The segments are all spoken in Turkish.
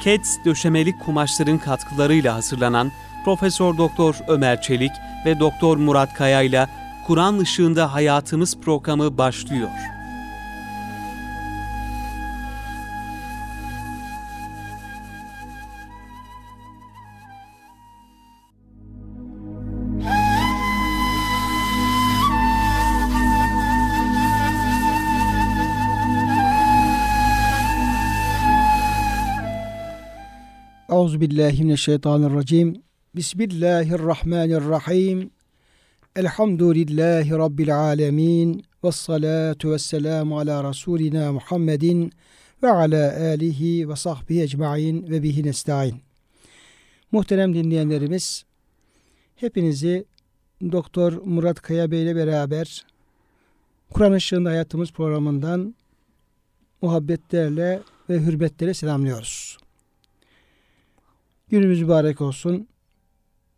Keds döşemelik kumaşların katkılarıyla hazırlanan Profesör Doktor Ömer Çelik ve Doktor Murat Kaya ile Kur'an ışığında hayatımız programı başlıyor. Euzubillahimineşşeytanirracim. Bismillahirrahmanirrahim. Elhamdülillahi Rabbil alemin. Ve salatu ve selamu ala Resulina Muhammedin ve ala alihi ve sahbihi ecmain ve bihi nesta'in. Muhterem dinleyenlerimiz, hepinizi Doktor Murat Kaya Bey ile beraber Kur'an Işığında Hayatımız programından muhabbetlerle ve hürmetlerle selamlıyoruz. Günümüz mübarek olsun.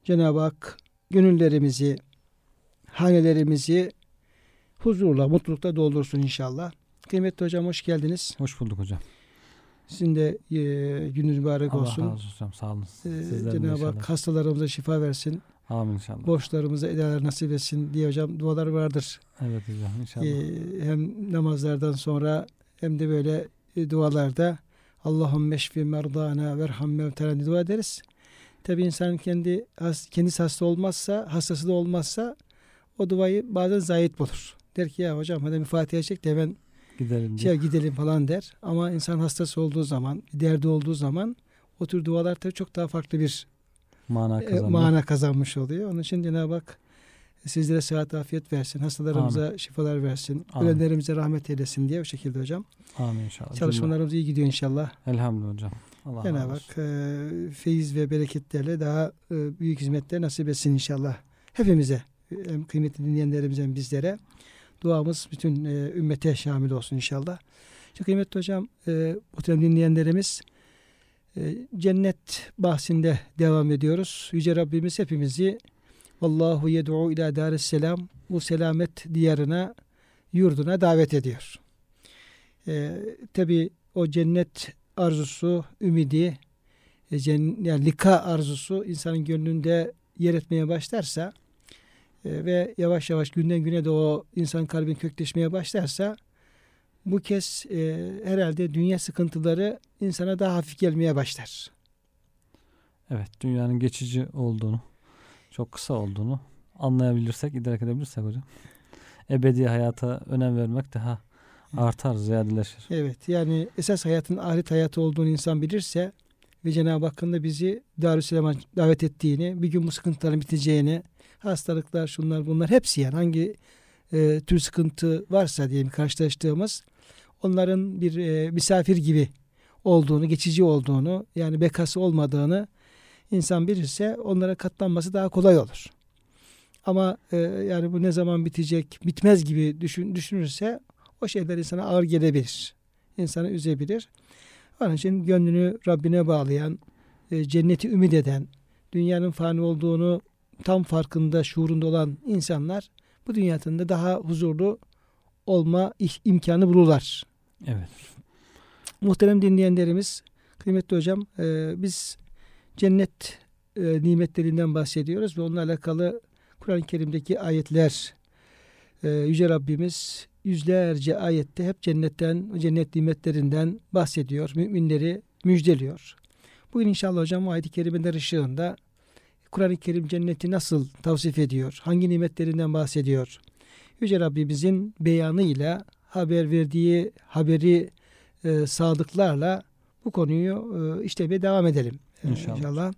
Cenab-ı Hak gönüllerimizi, hanelerimizi huzurla, mutlulukla doldursun inşallah. Kıymetli hocam hoş geldiniz. Hoş bulduk hocam. Sizin de e, gününüz mübarek Allah olsun. razı olsun. Sağ olun. Ee, Cenab-ı Hak hastalarımıza şifa versin. Amin inşallah. Borçlarımıza edalar nasip etsin diye hocam dualar vardır. Evet hocam inşallah. Ee, hem namazlardan sonra hem de böyle e, dualarda Allahümme şfi merdana verham mevtena dua ederiz. Tabi insan kendi kendisi hasta olmazsa, hastası da olmazsa o duayı bazen zayit bulur. Der ki ya hocam hadi bir Fatiha çek de hemen gidelim, şey, gidelim falan der. Ama insan hastası olduğu zaman, derdi olduğu zaman o tür dualar tabii çok daha farklı bir mana, e, mana kazanmış oluyor. Onun için Cenab-ı Hak sizlere sıhhat afiyet versin. Hastalarımıza Amin. şifalar versin. Amin. Ölenlerimize rahmet eylesin diye o şekilde hocam. Amin inşallah. Çalışmalarımız iyi gidiyor inşallah. Elhamdülillah hocam. Allah Cenab-ı Hak e, feyiz ve bereketlerle daha e, büyük hizmetler nasip etsin inşallah. Hepimize, hem kıymetli dinleyenlerimize hem bizlere duamız bütün e, ümmete şamil olsun inşallah. Şimdi kıymetli hocam, e, muhterem dinleyenlerimiz e, cennet bahsinde devam ediyoruz. Yüce Rabbimiz hepimizi Allahu yed'u ila daris selam bu selamet diyarına yurduna davet ediyor. E, Tabi o cennet arzusu, ümidi, e, yani lika arzusu insanın gönlünde yer etmeye başlarsa e, ve yavaş yavaş günden güne de o insan kalbin kökleşmeye başlarsa bu kez e, herhalde dünya sıkıntıları insana daha hafif gelmeye başlar. Evet, dünyanın geçici olduğunu, çok kısa olduğunu anlayabilirsek, idrak edebilirsek hocam. Ebedi hayata önem vermek daha artar, ziyadeleşir. Evet, yani esas hayatın ahiret hayatı olduğunu insan bilirse ve Cenab-ı Hakk'ın da bizi Darüsselam'a davet ettiğini, bir gün bu sıkıntıların biteceğini, hastalıklar, şunlar bunlar hepsi yani hangi e, tür sıkıntı varsa diyelim karşılaştığımız onların bir e, misafir gibi olduğunu, geçici olduğunu, yani bekası olmadığını insan bilirse onlara katlanması daha kolay olur. Ama e, yani bu ne zaman bitecek, bitmez gibi düşün, düşünürse o şeyler insana ağır gelebilir. İnsanı üzebilir. Onun için gönlünü Rabbine bağlayan, e, cenneti ümit eden, dünyanın fani olduğunu tam farkında, şuurunda olan insanlar bu dünyasında daha huzurlu olma imkanı bulurlar. Evet. Muhterem dinleyenlerimiz, kıymetli hocam, e, biz cennet e, nimetlerinden bahsediyoruz ve onunla alakalı Kur'an-ı Kerim'deki ayetler e, Yüce Rabbimiz yüzlerce ayette hep cennetten, cennet nimetlerinden bahsediyor. Müminleri müjdeliyor. Bugün inşallah hocam ayet-i kerimeler ışığında Kur'an-ı Kerim cenneti nasıl tavsif ediyor? Hangi nimetlerinden bahsediyor? Yüce Rabbimizin beyanıyla haber verdiği haberi e, sadıklarla bu konuyu e, işlemeye devam edelim. E, inşallah. inşallah.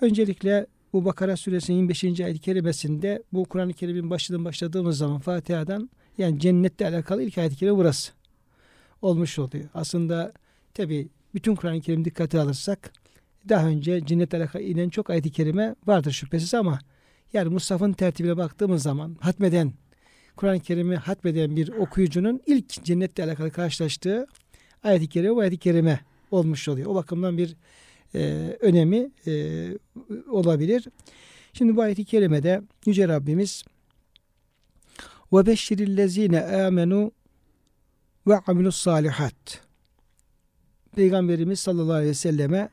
Öncelikle bu Bakara suresinin 25. ayet-i kerimesinde bu Kur'an-ı Kerim'in başından başladığımız zaman Fatiha'dan yani cennette alakalı ilk ayet-i kerime burası olmuş oluyor. Aslında tabi bütün Kur'an-ı Kerim dikkate alırsak daha önce cennetle alakalı inen çok ayet-i kerime vardır şüphesiz ama yani Musaf'ın tertibine baktığımız zaman hatmeden Kur'an-ı Kerim'i hatmeden bir okuyucunun ilk cennetle alakalı karşılaştığı ayet-i kerime bu ayet-i kerime olmuş oluyor. O bakımdan bir e, önemi e, olabilir. Şimdi bu ayet-i kerimede Yüce Rabbimiz ve beşşirillezine amenu ve amilus salihat Peygamberimiz sallallahu aleyhi ve selleme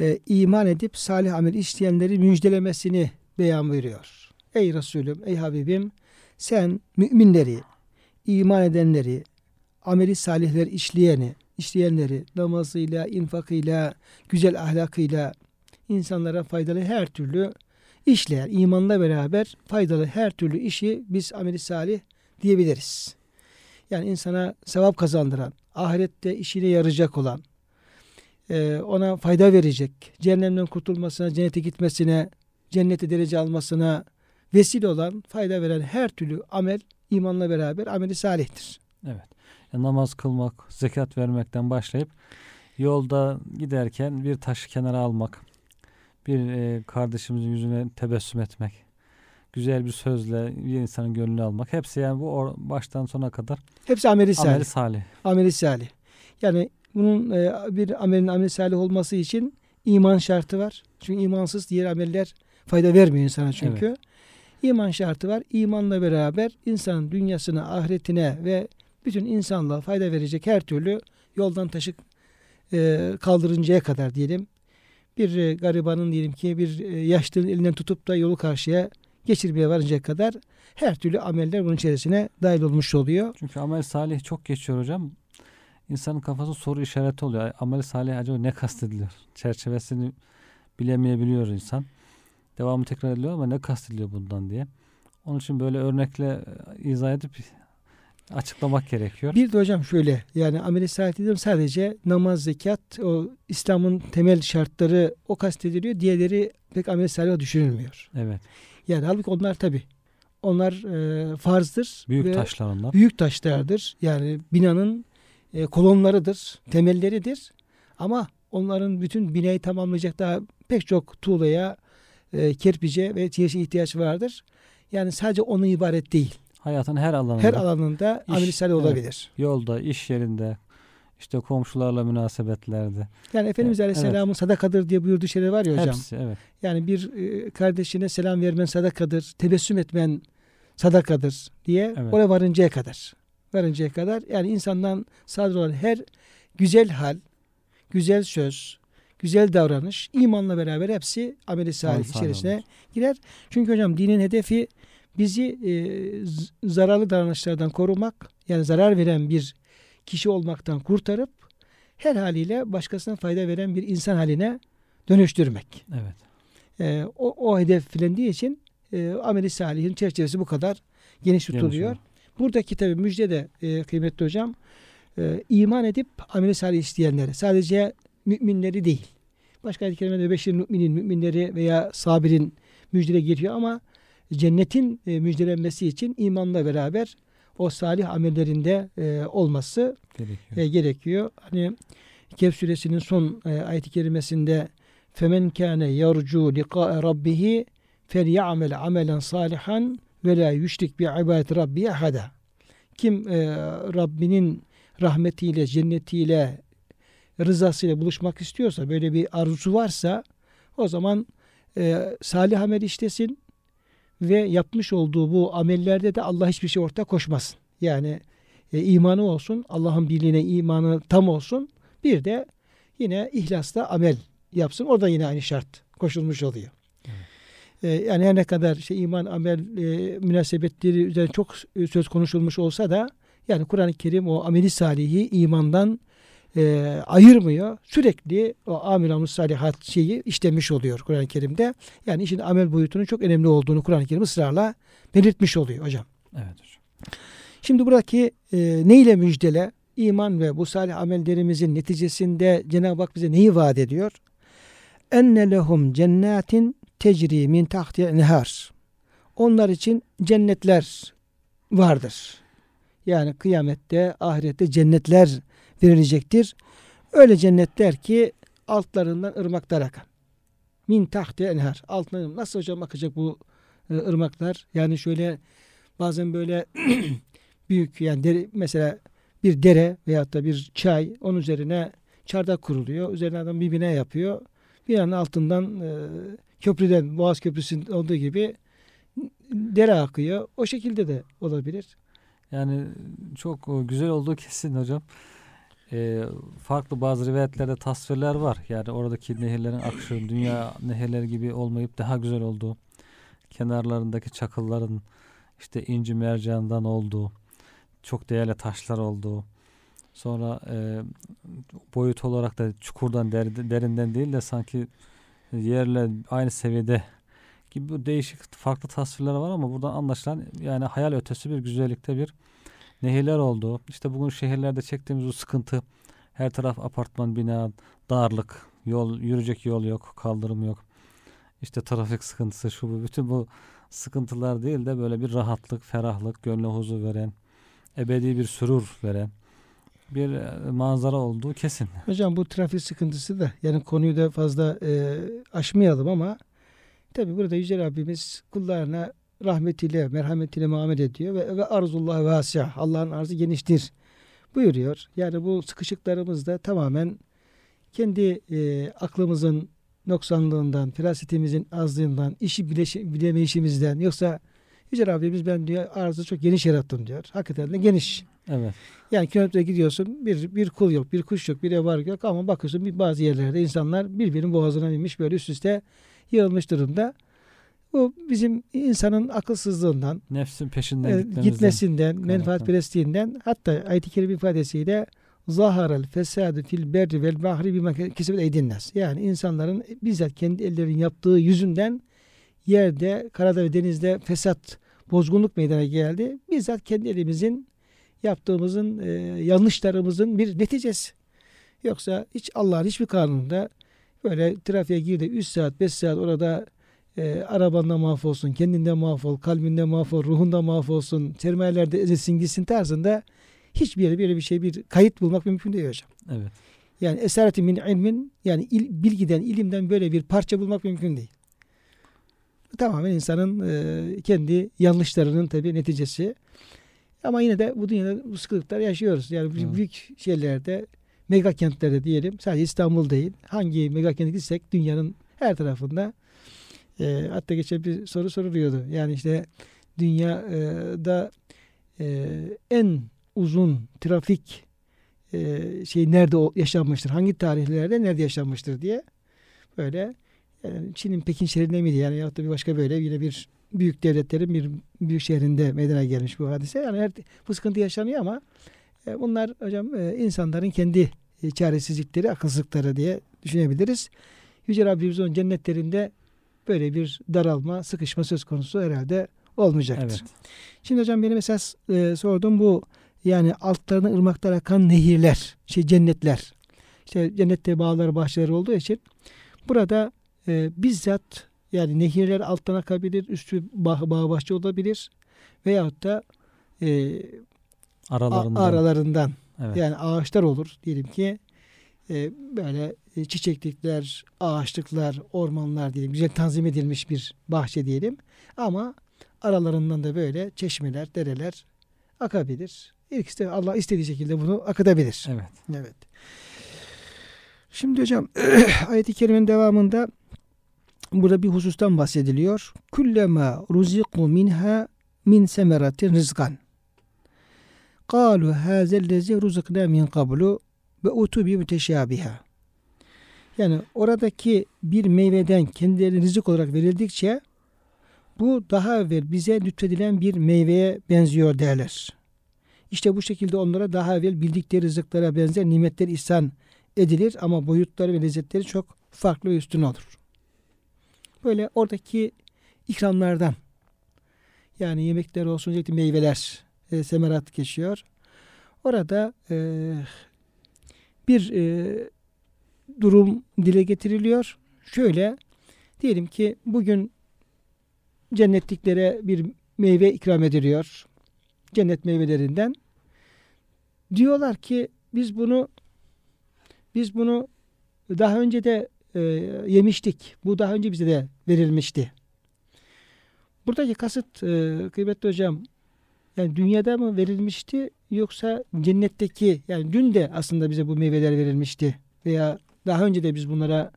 e, iman edip salih amel işleyenleri müjdelemesini beyan veriyor. Ey Resulüm, ey Habibim sen müminleri, iman edenleri, ameli salihler işleyeni, işleyenleri namazıyla, infakıyla, güzel ahlakıyla insanlara faydalı her türlü işleyen, imanla beraber faydalı her türlü işi biz ameli salih diyebiliriz. Yani insana sevap kazandıran, ahirette işine yarayacak olan, e, ona fayda verecek, cehennemden kurtulmasına, cennete gitmesine, cennete derece almasına vesile olan, fayda veren her türlü amel imanla beraber ameli salihtir. Evet. Namaz kılmak, zekat vermekten başlayıp yolda giderken bir taşı kenara almak, bir e, kardeşimizin yüzüne tebessüm etmek, güzel bir sözle bir insanın gönlünü almak. Hepsi yani bu baştan sona kadar Hepsi ameli salih. ameli salih. Ameli salih. Yani bunun e, bir amelin ameli salih olması için iman şartı var. Çünkü imansız diğer ameller fayda vermiyor insana çünkü. İman şartı var. İmanla beraber insanın dünyasına, ahiretine ve bütün insanlığa fayda verecek her türlü yoldan taşık e, kaldırıncaya kadar diyelim. Bir e, garibanın diyelim ki bir e, yaşlının elinden tutup da yolu karşıya geçirmeye varıncaya kadar her türlü ameller bunun içerisine dahil olmuş oluyor. Çünkü amel salih çok geçiyor hocam. İnsanın kafası soru işareti oluyor. Amel salih acaba ne kastediliyor? Çerçevesini bilemeyebiliyor insan. Devamı tekrar ediliyor ama ne kastediliyor bundan diye. Onun için böyle örnekle e, izah edip açıklamak gerekiyor. Bir de hocam şöyle yani ameli salih dediğim sadece namaz, zekat, o İslam'ın temel şartları o kastediliyor. Diğerleri pek ameli salih düşünülmüyor. Evet. Yani halbuki onlar tabi onlar e, farzdır. Büyük taşlar onlar. Büyük taşlardır. Yani binanın e, kolonlarıdır, temelleridir. Ama onların bütün binayı tamamlayacak daha pek çok tuğlaya, e, kerpice ve çeşitli ihtiyaç vardır. Yani sadece onun ibaret değil. Hayatın her alanında. Her alanında İş, salih evet. olabilir. Yolda, iş yerinde, işte komşularla münasebetlerde. Yani Efendimiz Evet. Aleyhisselam'ın sadakadır diye buyurduğu şeyler var ya hocam. Hepsi evet. Yani bir e, kardeşine selam vermen sadakadır, tebessüm etmen sadakadır diye Evet. oraya varıncaya kadar. Varıncaya kadar yani insandan sadır olan her güzel hal, güzel söz, güzel davranış imanla beraber hepsi ameli salih Amel salih içerisine olur. girer. Çünkü hocam dinin hedefi bizi e, zararlı davranışlardan korumak, yani zarar veren bir kişi olmaktan kurtarıp her haliyle başkasına fayda veren bir insan haline dönüştürmek. Evet. E, o, o hedeflendiği için e, ameli salihin çerçevesi bu kadar geniş tutuluyor. Geniş Buradaki tabi müjde de e, kıymetli hocam e, iman edip ameli salih isteyenlere sadece müminleri değil. Başka ayet-i kerimede beşir müminin müminleri veya sabirin müjdele geliyor ama cennetin e, müjdelenmesi için imanla beraber o salih amellerinde e, olması Gerekiyor. e, gerekiyor. Hani Kehf suresinin son e, ayet-i kerimesinde femen kâne yarcu liqâ'e rabbihi felya'mel amelen salihan ve la yüşrik bi ibadeti rabbi ahada. Kim e, Rabbinin rahmetiyle, cennetiyle, rızasıyla buluşmak istiyorsa, böyle bir arzusu varsa o zaman e, salih amel işlesin ve yapmış olduğu bu amellerde de Allah hiçbir şey ortak koşmasın. Yani e, imanı olsun, Allah'ın birliğine imanı tam olsun. Bir de yine ihlasla amel yapsın. O da yine aynı şart koşulmuş oluyor. E, yani her ne kadar şey iman amel e, münasebetleri üzerine çok e, söz konuşulmuş olsa da yani Kur'an-ı Kerim o ameli salihi imandan e, ayırmıyor. Sürekli o amel salihat şeyi işlemiş oluyor Kur'an-ı Kerim'de. Yani işin amel boyutunun çok önemli olduğunu Kur'an-ı Kerim ısrarla belirtmiş oluyor hocam. Evet hocam. Şimdi buradaki e, ne ile müjdele? İman ve bu salih amellerimizin neticesinde Cenab-ı Hak bize neyi vaat ediyor? Enne lehum cennetin tecri min tahti nehar. Onlar için cennetler vardır. Yani kıyamette, ahirette cennetler verilecektir. Öyle cennetler ki altlarından ırmaklar akan. Min tahti enhar. Altından nasıl hocam akacak bu e, ırmaklar? Yani şöyle bazen böyle büyük yani dere, mesela bir dere veyahut da bir çay onun üzerine çardak kuruluyor. Üzerine adam bir bina yapıyor. Bir an altından e, köprüden Boğaz Köprüsü'nün olduğu gibi dere akıyor. O şekilde de olabilir. Yani çok e, güzel olduğu kesin hocam. E, farklı bazı rivayetlerde tasvirler var. Yani oradaki nehirlerin akışı dünya nehirleri gibi olmayıp daha güzel olduğu, kenarlarındaki çakılların işte inci mercandan olduğu, çok değerli taşlar olduğu, sonra e, boyut olarak da çukurdan der, derinden değil de sanki yerle aynı seviyede gibi değişik farklı tasvirler var ama buradan anlaşılan yani hayal ötesi bir güzellikte bir nehirler oldu. İşte bugün şehirlerde çektiğimiz o sıkıntı her taraf apartman, bina, darlık, yol yürüyecek yol yok, kaldırım yok. İşte trafik sıkıntısı şu bu bütün bu sıkıntılar değil de böyle bir rahatlık, ferahlık, gönlü huzur veren, ebedi bir sürur veren bir e, manzara olduğu kesin. Hocam bu trafik sıkıntısı da yani konuyu da fazla e, aşmayalım ama tabi burada Yüce Rabbimiz kullarına rahmetiyle, merhametiyle muamele ediyor ve, ve arzullah vasya. Allah'ın arzı geniştir buyuruyor. Yani bu sıkışıklarımız da tamamen kendi e, aklımızın noksanlığından, firasetimizin azlığından, işi bileşi, bilemeyişimizden yoksa Yüce Rabbimiz ben diyor arzı çok geniş yarattım diyor. Hakikaten de geniş. Evet. Yani kilometre gidiyorsun bir, bir kul yok, bir kuş yok, bir ev var yok ama bakıyorsun bir bazı yerlerde insanlar birbirinin boğazına binmiş böyle üst üste yığılmış durumda. Bu bizim insanın akılsızlığından, Nefsin peşinden e, gitmesinden, menfaatperestliğinden hatta ayet-i kerime ifadesiyle zaharal fesadu fil berri vel bahri bima kesebet eydinnas. Yani insanların bizzat kendi ellerinin yaptığı yüzünden yerde, karada ve denizde fesat, bozgunluk meydana geldi. Bizzat kendi elimizin yaptığımızın e, yanlışlarımızın bir neticesi. Yoksa hiç Allah'ın hiçbir kanununda böyle trafiğe girdi 3 saat 5 saat orada e, arabanda mahvolsun, kendinden mahvol, kalbinde mahvol, ruhunda mahvolsun, sermayelerde ezilsin gitsin tarzında hiçbir yere böyle bir şey bir kayıt bulmak mümkün değil hocam. Evet. Yani esareti min ilmin yani il, bilgiden, ilimden böyle bir parça bulmak mümkün değil. Tamamen insanın e, kendi yanlışlarının tabii neticesi. Ama yine de bu dünyada bu sıkıntılar yaşıyoruz. Yani Evet. büyük şeylerde, mega kentlerde diyelim, sadece İstanbul değil, hangi mega kente gitsek dünyanın her tarafında e, hatta geçen bir soru soruluyordu. Yani işte dünyada e, en uzun trafik e, şey nerede yaşanmıştır? Hangi tarihlerde nerede yaşanmıştır diye böyle yani Çin'in Pekin şehrinde miydi yani ya da bir başka böyle yine bir büyük devletlerin bir büyük şehrinde meydana gelmiş bu hadise. Yani her, bu sıkıntı yaşanıyor ama e, bunlar hocam e, insanların kendi e, çaresizlikleri, akılsızlıkları diye düşünebiliriz. Yüce Rabbimiz onun cennetlerinde böyle bir daralma, sıkışma söz konusu herhalde olmayacaktır. Evet. Şimdi hocam benim esas e, sorduğum bu yani altlarına ırmaklar akan nehirler, şey cennetler. İşte cennette bağlar, bahçeler olduğu için burada e, bizzat yani nehirler alttan akabilir, üstü bağ, bağ bahçe olabilir veyahut da e, a- Aralarında. aralarından Evet. yani ağaçlar olur diyelim ki e, böyle e, çiçeklikler, ağaçlıklar, ormanlar diyelim güzel tanzim edilmiş bir bahçe diyelim ama aralarından da böyle çeşmeler, dereler akabilir. İkisi de Allah istediği şekilde bunu akıtabilir. Evet. Evet. Şimdi hocam ayet-i kerimenin devamında burada bir husustan bahsediliyor. Kullema ruziku minha min semeratin rizkan. Kalu hazellezi ruzikna min qablu ve utubi müteşabiha. Yani oradaki bir meyveden kendilerine rızık olarak verildikçe bu daha evvel bize lütfedilen bir meyveye benziyor derler. İşte bu şekilde onlara daha evvel bildikleri rızıklara benzer nimetler ihsan edilir ama boyutları ve lezzetleri çok farklı ve üstün olur. Böyle oradaki ikramlardan yani yemekler olsun özellikle meyveler e, semerat geçiyor. Orada e, bir e, durum dile getiriliyor. Şöyle diyelim ki bugün cennetliklere bir meyve ikram ediliyor. Cennet meyvelerinden. Diyorlar ki biz bunu biz bunu daha önce de e, yemiştik. Bu daha önce bize de verilmişti. Buradaki kasıt e, kıymetli hocam yani dünyada mı verilmişti yoksa cennetteki yani dün de aslında bize bu meyveler verilmişti veya daha önce de biz bunlara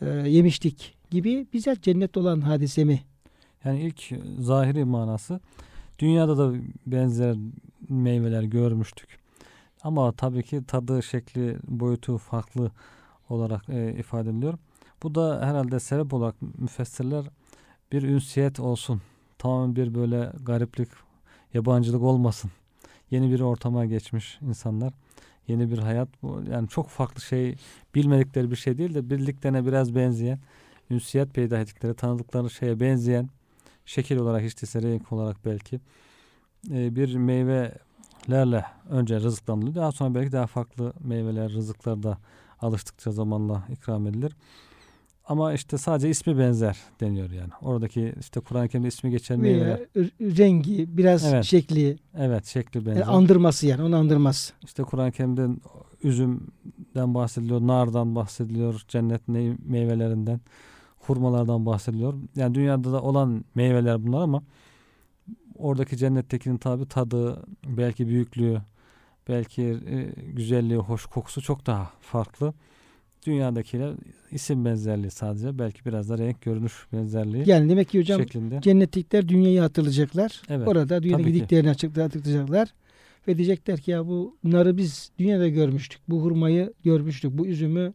e, yemiştik gibi bizzat cennette olan hadise mi? Yani ilk zahiri manası dünyada da benzer meyveler görmüştük. Ama tabii ki tadı, şekli, boyutu farklı olarak e, ifade ediliyor. Bu da herhalde sebep olarak müfessirler bir ünsiyet olsun. Tamamen bir böyle gariplik, yabancılık olmasın. Yeni bir ortama geçmiş insanlar. Yeni bir hayat. Bu yani çok farklı şey, bilmedikleri bir şey değil de bildiklerine biraz benzeyen, ünsiyet peyda ettikleri, tanıdıkları şeye benzeyen, şekil olarak işte renk olarak belki e, bir meyvelerle önce rızıklandırılıyor. Daha sonra belki daha farklı meyveler, rızıklar da alıştıkça zamanla ikram edilir. Ama işte sadece ismi benzer deniyor yani. Oradaki işte Kur'an-ı Kerim'de ismi geçen meyveler. Rengi, biraz Evet. şekli, Evet şekli benzer. yani andırması yani onu andırması. İşte Kur'an-ı Kerim'de üzümden bahsediliyor, nardan bahsediliyor, cennet ne- meyvelerinden, hurmalardan bahsediliyor. Yani dünyada da olan meyveler bunlar ama oradaki cennettekinin tabi tadı, belki büyüklüğü, belki e, güzelliği, hoş kokusu çok daha farklı. Dünyadakiler isim benzerliği sadece, belki biraz da renk, görünüş benzerliği Yani demek ki hocam şeklinde. cennetlikler dünyayı hatırlayacaklar. Evet, Orada dünyada gidiklerini hatırlayacaklar. Ve diyecekler ki ya bu narı biz dünyada görmüştük. Bu hurmayı görmüştük. Bu üzümü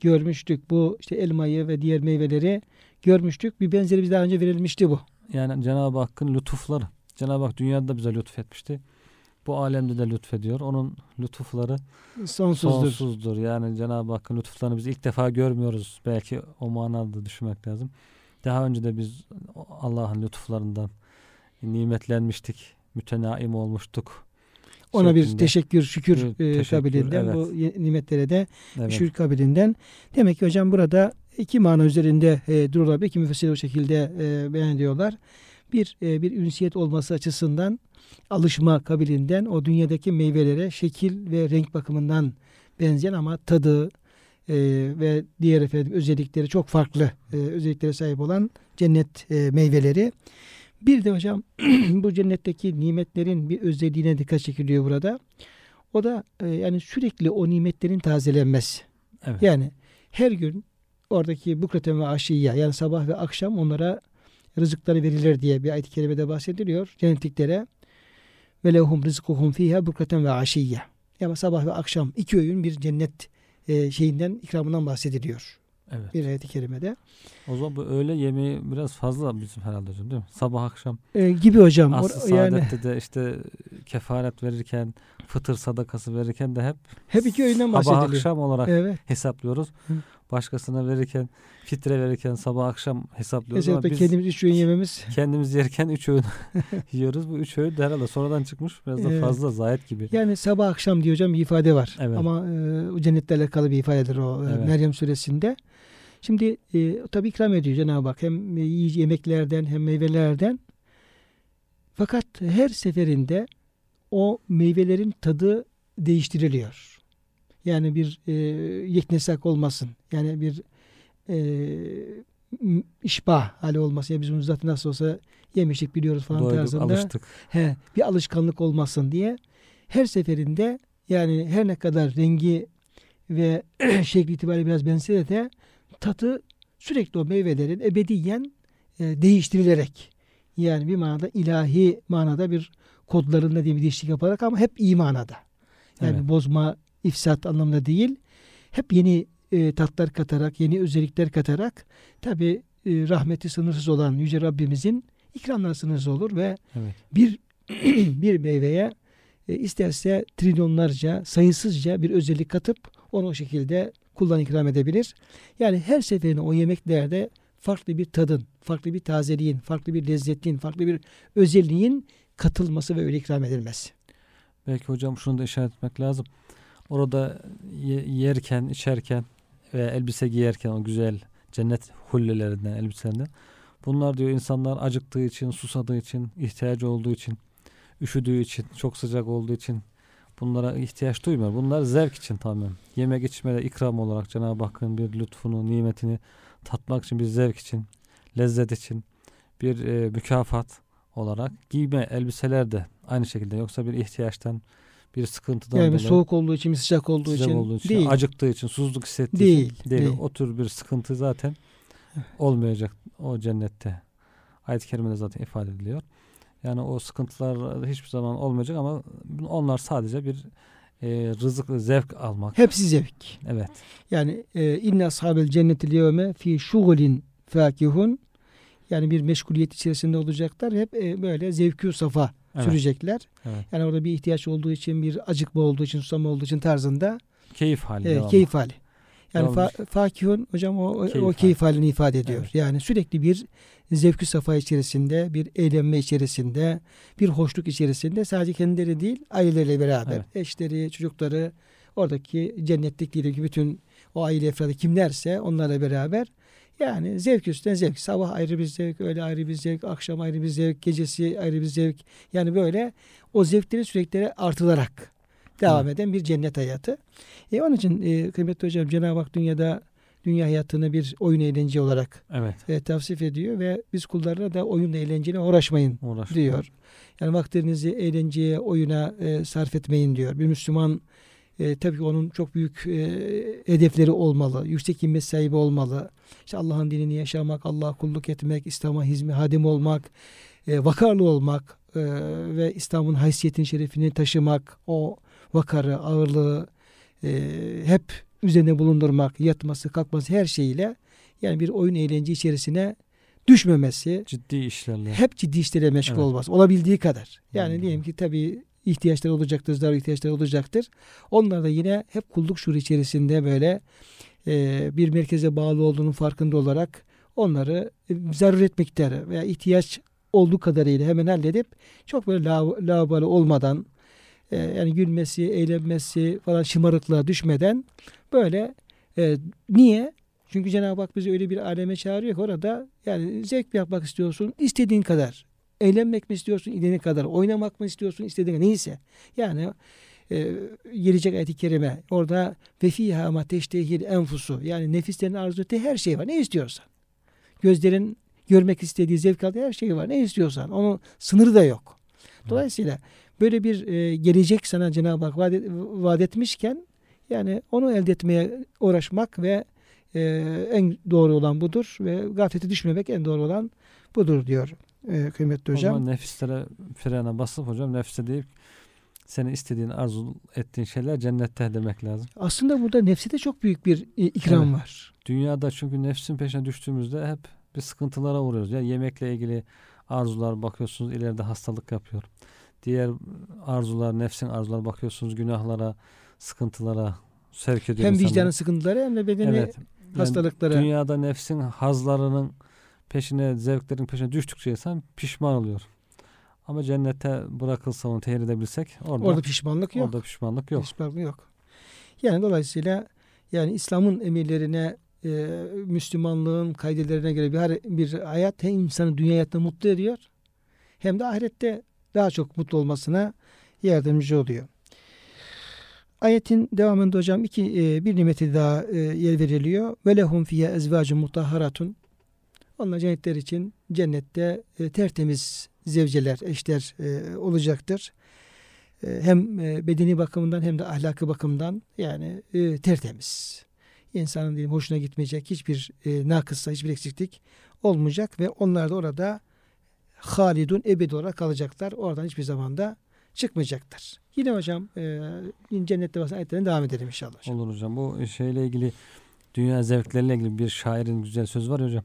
görmüştük. Bu işte elmayı ve diğer meyveleri görmüştük. Bir benzeri biz daha önce verilmişti bu. Yani Cenab-ı Hakk'ın lütufları. Cenab-ı Hak dünyada da bize lütfetmişti. Bu alemde de lütfediyor. Onun lütufları Sonsuzdur. sonsuzdur. Yani Cenab-ı Hakk'ın lütuflarını biz ilk defa görmüyoruz. Belki o manada düşünmek lazım. Daha önce de biz Allah'ın lütuflarından nimetlenmiştik. Mütenaim olmuştuk. Ona bir şeklinde. teşekkür, şükür Bir e, teşekkür, kabilinden evet. bu nimetlere de Evet. şükür kabilinden. Demek ki hocam burada iki mana üzerinde e, durulabilir. İki müfessir o şekilde e, beyan ediyorlar. Bir, e, bir ünsiyet olması açısından alışma kabilinden o dünyadaki meyvelere şekil ve renk bakımından benzeyen ama tadı e, ve diğer efendim özellikleri çok farklı e, özelliklere sahip olan cennet e, meyveleri. Bir de hocam bu cennetteki nimetlerin bir özelliğine dikkat çekiliyor burada. O da e, yani sürekli o nimetlerin tazelenmesi. Evet. Yani her gün oradaki bukreten ve aşiyya yani sabah ve akşam onlara rızıkları verilir diye bir ayet-i kerimede bahsediliyor. Cennetliklere ve lehum rizkuhum fiha bukreten ve aşiyya. Yani sabah ve akşam iki öğün bir cennet e, şeyinden ikramından bahsediliyor. evet. Bir ayet-i kerimede. O zaman bu öğle yemeği biraz fazla bizim herhalde hocam değil mi? Sabah akşam. E, gibi hocam. Aslı yani de işte kefaret verirken, fıtır sadakası verirken de hep hep iki öğünden sabah bahsediliyor. akşam olarak Evet. hesaplıyoruz. Hı. Başkasına verirken, fitre verirken sabah akşam hesaplıyoruz ama biz kendimiz üç öğün yememiz kendimiz yerken üç öğün yiyoruz. Bu üç öğün de herhalde sonradan çıkmış. Biraz da fazla zayet gibi. Yani sabah akşam diye hocam bir ifade var. Evet. Ama e, cennetle alakalı bir ifadedir o e, Evet. Meryem suresinde. Şimdi e, tabi ikram ediyor Cenab-ı Hak hem yiyece yemeklerden hem meyvelerden. Fakat her seferinde o meyvelerin tadı değiştiriliyor. Yani bir e, yeknesak olmasın. Yani bir e, işbah hali olmasın. Yani biz bunu zaten nasıl olsa yemiştik biliyoruz falan Doyduk, tarzında alıştık. he, bir alışkanlık olmasın diye her seferinde yani her ne kadar rengi ve şekli itibariyle biraz bense de tadı sürekli o meyvelerin ebediyen e, değiştirilerek yani bir manada ilahi manada bir kodlarında diye bir değişiklik yaparak ama hep iyi manada. Yani Evet. bozma, ifsat anlamında değil. Hep yeni e, tatlar katarak, yeni özellikler katarak tabi rahmeti sınırsız olan Yüce Rabbimizin ikramları sınırsız olur ve Evet. bir bir meyveye e, isterse trilyonlarca, sayısızca bir özellik katıp onu o şekilde kullan ikram edebilir. Yani her seferinde o yemeklerde farklı bir tadın, farklı bir tazeliğin, farklı bir lezzetin, farklı bir özelliğin katılması ve öyle ikram edilmesi. Belki hocam şunu da işaret etmek lazım. Orada ye- yerken, içerken ve elbise giyerken o güzel cennet hullelerinden, elbiselerinden. Bunlar diyor insanlar acıktığı için, susadığı için, ihtiyacı olduğu için, üşüdüğü için, çok sıcak olduğu için bunlara ihtiyaç duymuyor. Bunlar zevk için tamamen. Yemek içmede ikram olarak Cenab-ı Hakk'ın bir lütfunu, nimetini tatmak için bir zevk için, lezzet için bir e, mükafat olarak giyme elbiseler de aynı şekilde yoksa bir ihtiyaçtan bir sıkıntıdan Yani dolayı soğuk olduğu için, sıcak olduğu sıcak için, olduğu için değil. acıktığı için susuzluk hissettiği Değil, için değil. değil. O tür bir sıkıntı zaten olmayacak o cennette. Ayet-i kerimede zaten ifade ediliyor. Yani o sıkıntılar hiçbir zaman olmayacak ama onlar sadece bir e, rızık, zevk almak. Hepsi zevk. Evet. Yani e, inne ashabel cenneti liyevme fi şugulin fakihun yani bir meşguliyet içerisinde olacaklar. Hep e, böyle zevkü safa Evet. sürecekler. evet. Yani orada bir ihtiyaç olduğu için, bir acıkma olduğu için, susama olduğu için tarzında Keyif hali. e, devamlı. keyif hali. Yani fa- fakihun hocam o, o- Keyif o hali. keyif halini ifade ediyor. Evet. Yani sürekli bir zevkü safa içerisinde, bir eğlenme içerisinde, bir hoşluk içerisinde sadece kendileri değil, aileleriyle beraber, Evet. eşleri, çocukları, oradaki cennetlik ki bütün o aile efradı kimlerse onlarla beraber yani zevk üstüne zevk. Sabah ayrı bir zevk, öğle ayrı bir zevk, akşam ayrı bir zevk, gecesi ayrı bir zevk. Yani böyle o zevkleri sürekli artılarak devam eden bir cennet hayatı. E onun için e, kıymetli hocam Cenab-ı Hak dünyada dünya hayatını bir oyun eğlence olarak Evet. e, tavsif ediyor ve biz kullarına da oyun eğlenceyle uğraşmayın Uğraş. diyor. Yani vaktinizi eğlenceye, oyuna e, sarf etmeyin diyor. Bir Müslüman e, tabii ki onun çok büyük e, hedefleri olmalı. Yüksek himmet sahibi olmalı. İşte Allah'ın dinini yaşamak, Allah'a kulluk etmek, İslam'a hizmet, hadim olmak, e, vakarlı olmak e, ve İslam'ın haysiyetini, şerefini taşımak, o vakarı, ağırlığı e, hep üzerine bulundurmak, yatması, kalkması her şeyiyle yani bir oyun eğlence içerisine düşmemesi, Ciddi işlerle. hep ciddi işlere meşgul Evet. olması. Olabildiği kadar. Yani Hmm. diyelim ki tabii ihtiyaçları olacaktır, zarar ihtiyaçları olacaktır. Onlar da yine hep kulluk şuuru içerisinde böyle e, bir merkeze bağlı olduğunun farkında olarak onları e, zaruret miktarı veya ihtiyaç olduğu kadarıyla hemen halledip çok böyle la- lavabalı olmadan e, yani gülmesi, eğlenmesi falan şımarıklığa düşmeden böyle e, niye? Çünkü Cenab-ı Hak bizi öyle bir aleme çağırıyor ki orada yani zevk yapmak istiyorsun istediğin kadar. Eğlenmek mi istiyorsun istediğin kadar. Oynamak mı istiyorsun istediğin. Neyse. Yani e, gelecek ayet-i kerime orada ve fiha ma teştehil enfusu yani nefislerin arzu ettiği her şey var. Ne istiyorsan. Gözlerin görmek istediği zevk aldığı her şey var. Ne istiyorsan. Onun sınırı da yok. Dolayısıyla böyle bir e, gelecek sana Cenab-ı Hak vaat, vaat etmişken yani onu elde etmeye uğraşmak ve e, en doğru olan budur ve gaflete düşmemek en doğru olan budur diyor e, kıymetli hocam. zaman nefislere frene basıp hocam nefse deyip senin istediğin arzu ettiğin şeyler cennette demek lazım. Aslında burada nefse de çok büyük bir e, ikram Evet. var. Dünyada çünkü nefsin peşine düştüğümüzde hep bir sıkıntılara uğruyoruz. Ya yemekle ilgili arzular bakıyorsunuz ileride hastalık yapıyor. Diğer arzular, nefsin arzular bakıyorsunuz günahlara, sıkıntılara sevk ediyor Hem insanları. vicdanın sıkıntıları hem de bedeni Evet. Yani hastalıklara. dünyada nefsin hazlarının peşine, zevklerin peşine düştükçe insan pişman oluyor. Ama cennete bırakılsa onu tehir edebilsek orada, Orada pişmanlık yok. orada pişmanlık yok. Pişmanlık yok. Yani dolayısıyla yani İslam'ın emirlerine e, Müslümanlığın kaidelerine göre bir, bir hayat hem insanı dünya hayatında mutlu ediyor hem de ahirette daha çok mutlu olmasına yardımcı oluyor. Ayetin devamında hocam iki e, bir nimeti daha e, yer veriliyor. Ve lehum fiye ezvacun mutahharatun. Onlar cennetler için cennette e, tertemiz zevceler, eşler e, olacaktır. E, hem e, bedeni bakımından hem de ahlakı bakımdan yani e, tertemiz. İnsanın diyelim hoşuna gitmeyecek hiçbir e, nakıssa, hiçbir eksiklik olmayacak ve onlar da orada halidun ebedi olarak kalacaklar. Oradan hiçbir zamanda çıkmayacaklar. Yine hocam e, cennette bahseden ayetlerine devam edelim inşallah. hocam. Olur hocam. Bu şeyle ilgili dünya zevkleriyle ilgili bir şairin güzel sözü var hocam.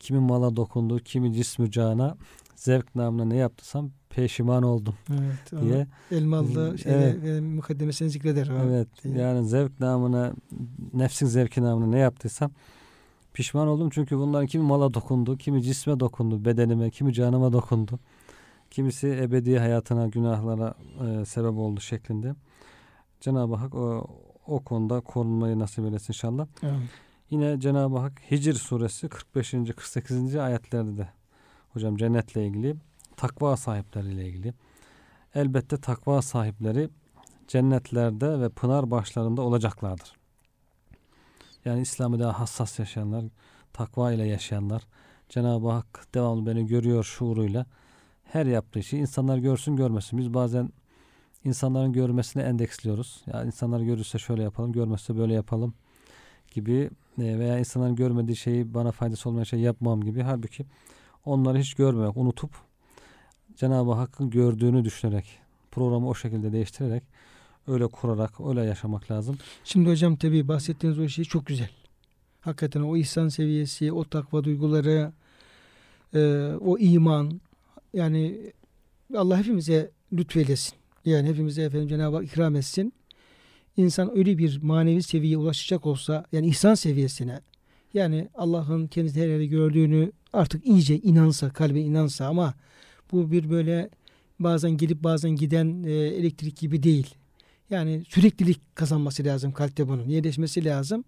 Kimi mala dokundu, kimi cismü cana, zevk namına ne yaptıysam peşiman oldum Evet, diye. Elmalı şeyde, Evet. mukaddemesini zikreder. Evet. diye. Yani zevk namına, nefsin zevki namına ne yaptıysam pişman oldum. Çünkü bunların kimi mala dokundu, kimi cisme dokundu, bedenime, kimi canıma dokundu. Kimisi ebedi hayatına, günahlara e, sebep oldu şeklinde. Cenab-ı Hak o, o konuda korunmayı nasip eylesin inşallah. Evet. Yine Cenab-ı Hak Hicr suresi 45. 48. ayetlerde de hocam cennetle ilgili takva sahipleriyle ilgili. Elbette takva sahipleri cennetlerde ve pınar başlarında olacaklardır. Yani İslam'ı daha hassas yaşayanlar, takva ile yaşayanlar, Cenab-ı Hak devamlı beni görüyor şuuruyla her yaptığı işi insanlar görsün görmesin. Biz bazen insanların görmesine endeksliyoruz. Ya insanlar görürse şöyle yapalım, görmezse böyle yapalım gibi e, veya insanların görmediği şeyi bana faydası olmayan şey yapmam gibi. Halbuki onları hiç görmemek, unutup Cenab-ı Hakk'ın gördüğünü düşünerek, programı o şekilde değiştirerek öyle kurarak öyle yaşamak lazım. Şimdi hocam tabii bahsettiğiniz o şey çok güzel. Hakikaten o ihsan seviyesi, o takva duyguları, e, o iman yani Allah hepimize lütfeylesin. Yani hepimize efendim Cenab-ı Hak ikram etsin. İnsan öyle bir manevi seviyeye ulaşacak olsa yani ihsan seviyesine yani Allah'ın kendisi her yerde gördüğünü artık iyice inansa, kalbe inansa ama bu bir böyle bazen gelip bazen giden e, elektrik gibi değil. Yani süreklilik kazanması lazım kalpte bunun. Yerleşmesi lazım.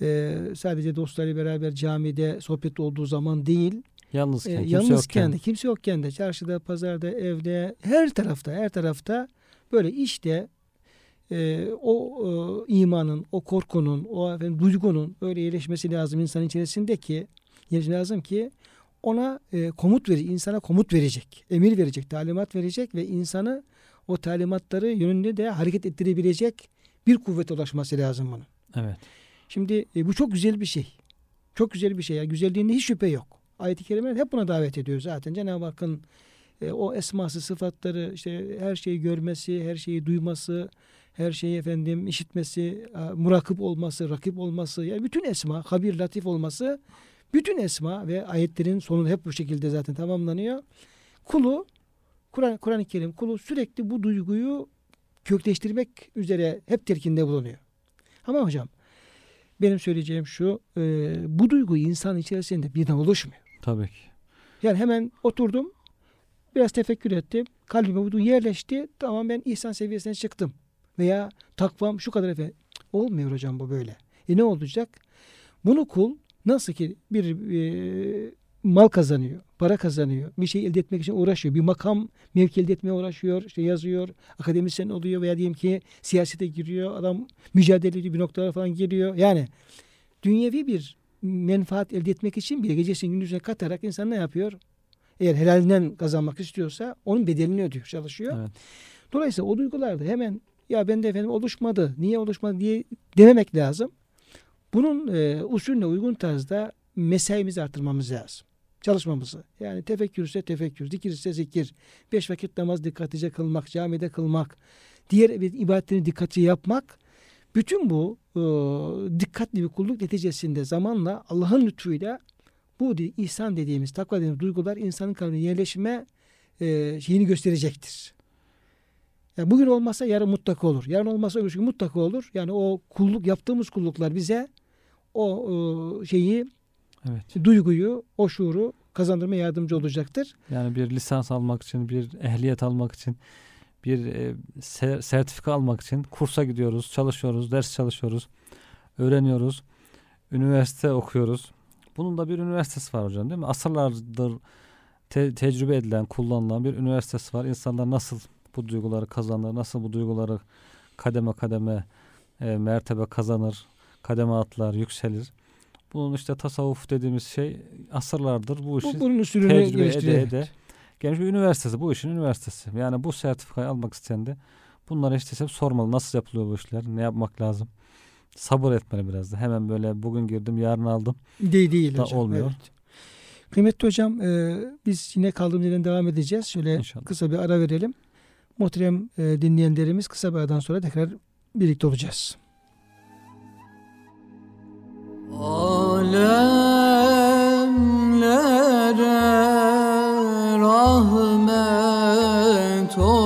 Ee, sadece dostlarıyla beraber camide sohbet olduğu zaman değil. Yalnızken, e, kimse yalnızken yokken. de, kimse yokken de, çarşıda, pazarda, evde, her tarafta, her tarafta böyle işte e, o e, imanın, o korkunun, o efendim, duygunun öyle yerleşmesi lazım insanın içerisinde ki yerleşmesi lazım ki ona e, komut verecek, insana komut verecek, emir verecek, talimat verecek ve insanı o talimatları yönünde de hareket ettirebilecek bir kuvvete ulaşması lazım bunun. Evet. Şimdi e, bu çok güzel bir şey. Çok güzel bir şey. Yani güzelliğinde hiç şüphe yok. Ayet-i kerimeler hep buna davet ediyor zaten. Cenab-ı Hakk'ın e, o esması, sıfatları, işte her şeyi görmesi, her şeyi duyması, her şeyi efendim işitmesi, e, murakip olması, rakip olması, yani bütün esma, habir, latif olması, bütün esma ve ayetlerin sonu hep bu şekilde zaten tamamlanıyor. Kulu, Kur'an- Kur'an-ı Kerim kulu sürekli bu duyguyu kökleştirmek üzere hep terkinde bulunuyor. Ama hocam benim söyleyeceğim şu, e, bu duygu insan içerisinde birden oluşmuyor. Tabii ki. Yani hemen oturdum, biraz tefekkür ettim, kalbime bu yerleşti, tamam ben ihsan seviyesine çıktım. Veya takvam şu kadar efendim. Olmuyor hocam bu böyle. E ne olacak? Bunu kul nasıl ki bir e, mal kazanıyor, para kazanıyor, bir şey elde etmek için uğraşıyor, bir makam mevki elde etmeye uğraşıyor, işte yazıyor, akademisyen oluyor veya diyelim ki siyasete giriyor, adam mücadele ediyor, bir noktalara falan geliyor. Yani dünyevi bir menfaat elde etmek için bile gecesini gündüzüne katarak insan ne yapıyor? Eğer helalinden kazanmak istiyorsa onun bedelini ödüyor, çalışıyor. Evet. Dolayısıyla o duygularda hemen ya bende efendim oluşmadı, niye oluşmadı diye dememek lazım. Bunun e, usulüne uygun tarzda mesaimizi artırmamız lazım. Çalışmamızı. Yani tefekkür ise tefekkür, zikir ise zikir, beş vakit namaz dikkatlice kılmak, camide kılmak, diğer ibadetlerini dikkatli yapmak, bütün bu e, dikkatli bir kulluk neticesinde zamanla Allah'ın lütfuyla bu ihsan dediğimiz, takva dediğimiz duygular insanın kalbine yerleşme e, şeyini gösterecektir. Yani bugün olmazsa yarın mutlaka olur. Yarın olmazsa öbür gün mutlaka olur. Yani o kulluk yaptığımız kulluklar bize o e, şeyi, Evet. duyguyu, o şuuru kazandırmaya yardımcı olacaktır. Yani bir lisans almak için, bir ehliyet almak için, bir e, se- sertifika almak için kursa gidiyoruz, çalışıyoruz, ders çalışıyoruz, öğreniyoruz, üniversite okuyoruz. Bunun da bir üniversitesi var hocam değil mi? Asırlardır te- tecrübe edilen, kullanılan bir üniversitesi var. İnsanlar nasıl bu duyguları kazanır, nasıl bu duyguları kademe kademe e, mertebe kazanır, kademe atlar, yükselir. Bunun işte tasavvuf dediğimiz şey asırlardır bu işi Bu, bunun tecrübe ede ede gelmiş bir üniversitesi. Bu işin üniversitesi. Yani bu sertifikayı almak isteyen de bunları işte hep sormalı. Nasıl yapılıyor bu işler? Ne yapmak lazım? Sabır etmeli biraz da. Hemen böyle bugün girdim yarın aldım. Değil, değil Da hocam. olmuyor. Evet. Kıymetli hocam e, biz yine kaldığımız yerden devam edeceğiz. Şöyle İnşallah. kısa bir ara verelim. Muhterem e, dinleyenlerimiz kısa bir aradan sonra tekrar birlikte olacağız. Alemlere rahmet olan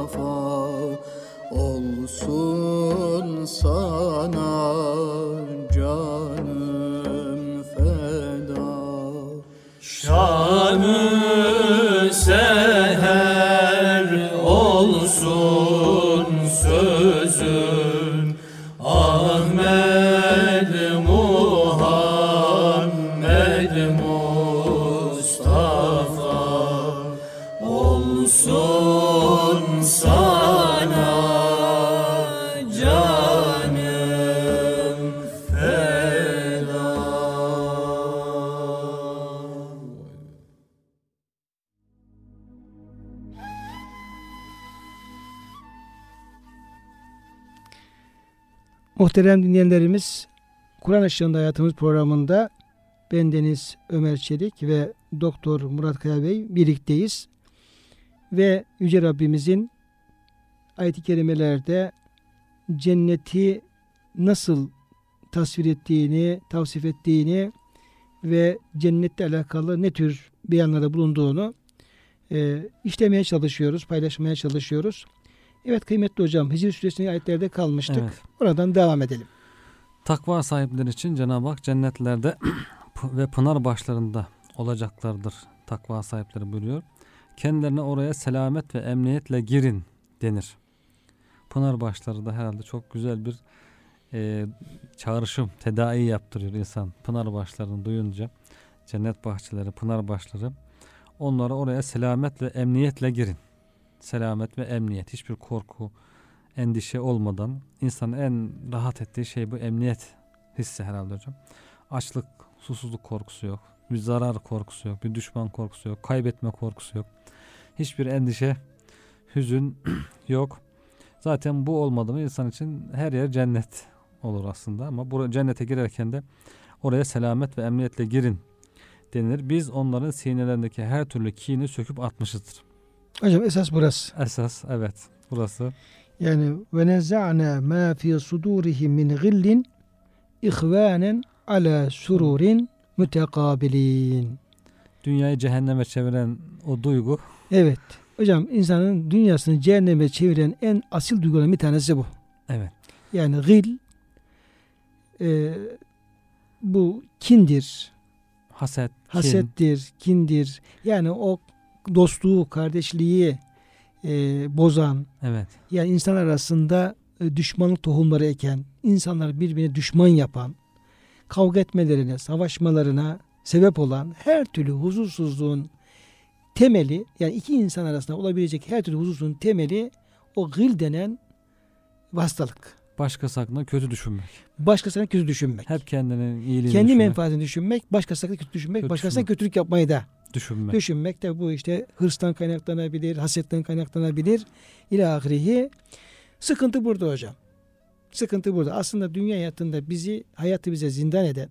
Mustafa olsun sana Muhterem dinleyenlerimiz, Kur'an Işığında Hayatımız programında bendeniz Ömer Çelik ve Doktor Murat Kaya Bey birlikteyiz. Ve Yüce Rabbimizin ayet-i kerimelerde cenneti nasıl tasvir ettiğini, tavsif ettiğini ve cennette alakalı ne tür beyanlarda bulunduğunu e, işlemeye çalışıyoruz, paylaşmaya çalışıyoruz. Evet kıymetli hocam Hicr Suresi'nin ayetlerde kalmıştık. Evet. Oradan devam edelim. Takva sahipleri için Cenab-ı Hak cennetlerde ve pınar başlarında olacaklardır. Takva sahipleri buyuruyor. Kendilerine oraya selamet ve emniyetle girin denir. Pınar başları da herhalde çok güzel bir e, çağrışım, tedai yaptırıyor insan. Pınar başlarını duyunca cennet bahçeleri, pınar başları onlara oraya selamet ve emniyetle girin. Selamet ve emniyet. Hiçbir korku, endişe olmadan insanın en rahat ettiği şey bu emniyet hissi herhalde hocam. Açlık, susuzluk korkusu yok. Bir zarar korkusu yok. Bir düşman korkusu yok. Kaybetme korkusu yok. Hiçbir endişe, hüzün yok. Zaten bu olmadı mı insan için her yer cennet olur aslında. Ama bu cennete girerken de oraya selamet ve emniyetle girin denilir. Biz onların sinelerindeki her türlü kini söküp atmışızdır. Hocam esas burası. Esas evet burası. Yani ve nezza'na ma fi sudurihim min gillin ihvanen ala sururin mütekabilin. Dünyayı cehenneme çeviren o duygu Evet. Hocam insanın dünyasını cehenneme çeviren en asil duyguların bir tanesi bu. evet Yani gil e, bu kindir, haset, kin, hasettir, kindir. Yani o dostluğu, kardeşliği e, bozan, evet yani insan arasında e, düşmanlık tohumları eken, insanları birbirine düşman yapan, kavga etmelerine, savaşmalarına sebep olan her türlü huzursuzluğun temeli, yani iki insan arasında olabilecek her türlü huzursuzluğun temeli o gıl denen hastalık. başkası hakkında kötü düşünmek. Başkasına kötü düşünmek. Hep kendinin iyiliğini Kendi düşünmek, menfaatini düşünmek, başkasına kötü düşünmek, Kötü başkasına düşünmek. kötülük yapmayı da düşünmek. düşünmek de bu işte hırstan kaynaklanabilir, hasetten kaynaklanabilir. İlâ ahirihi. Sıkıntı burada hocam. Sıkıntı burada. Aslında dünya hayatında bizi, hayatı bize zindan eden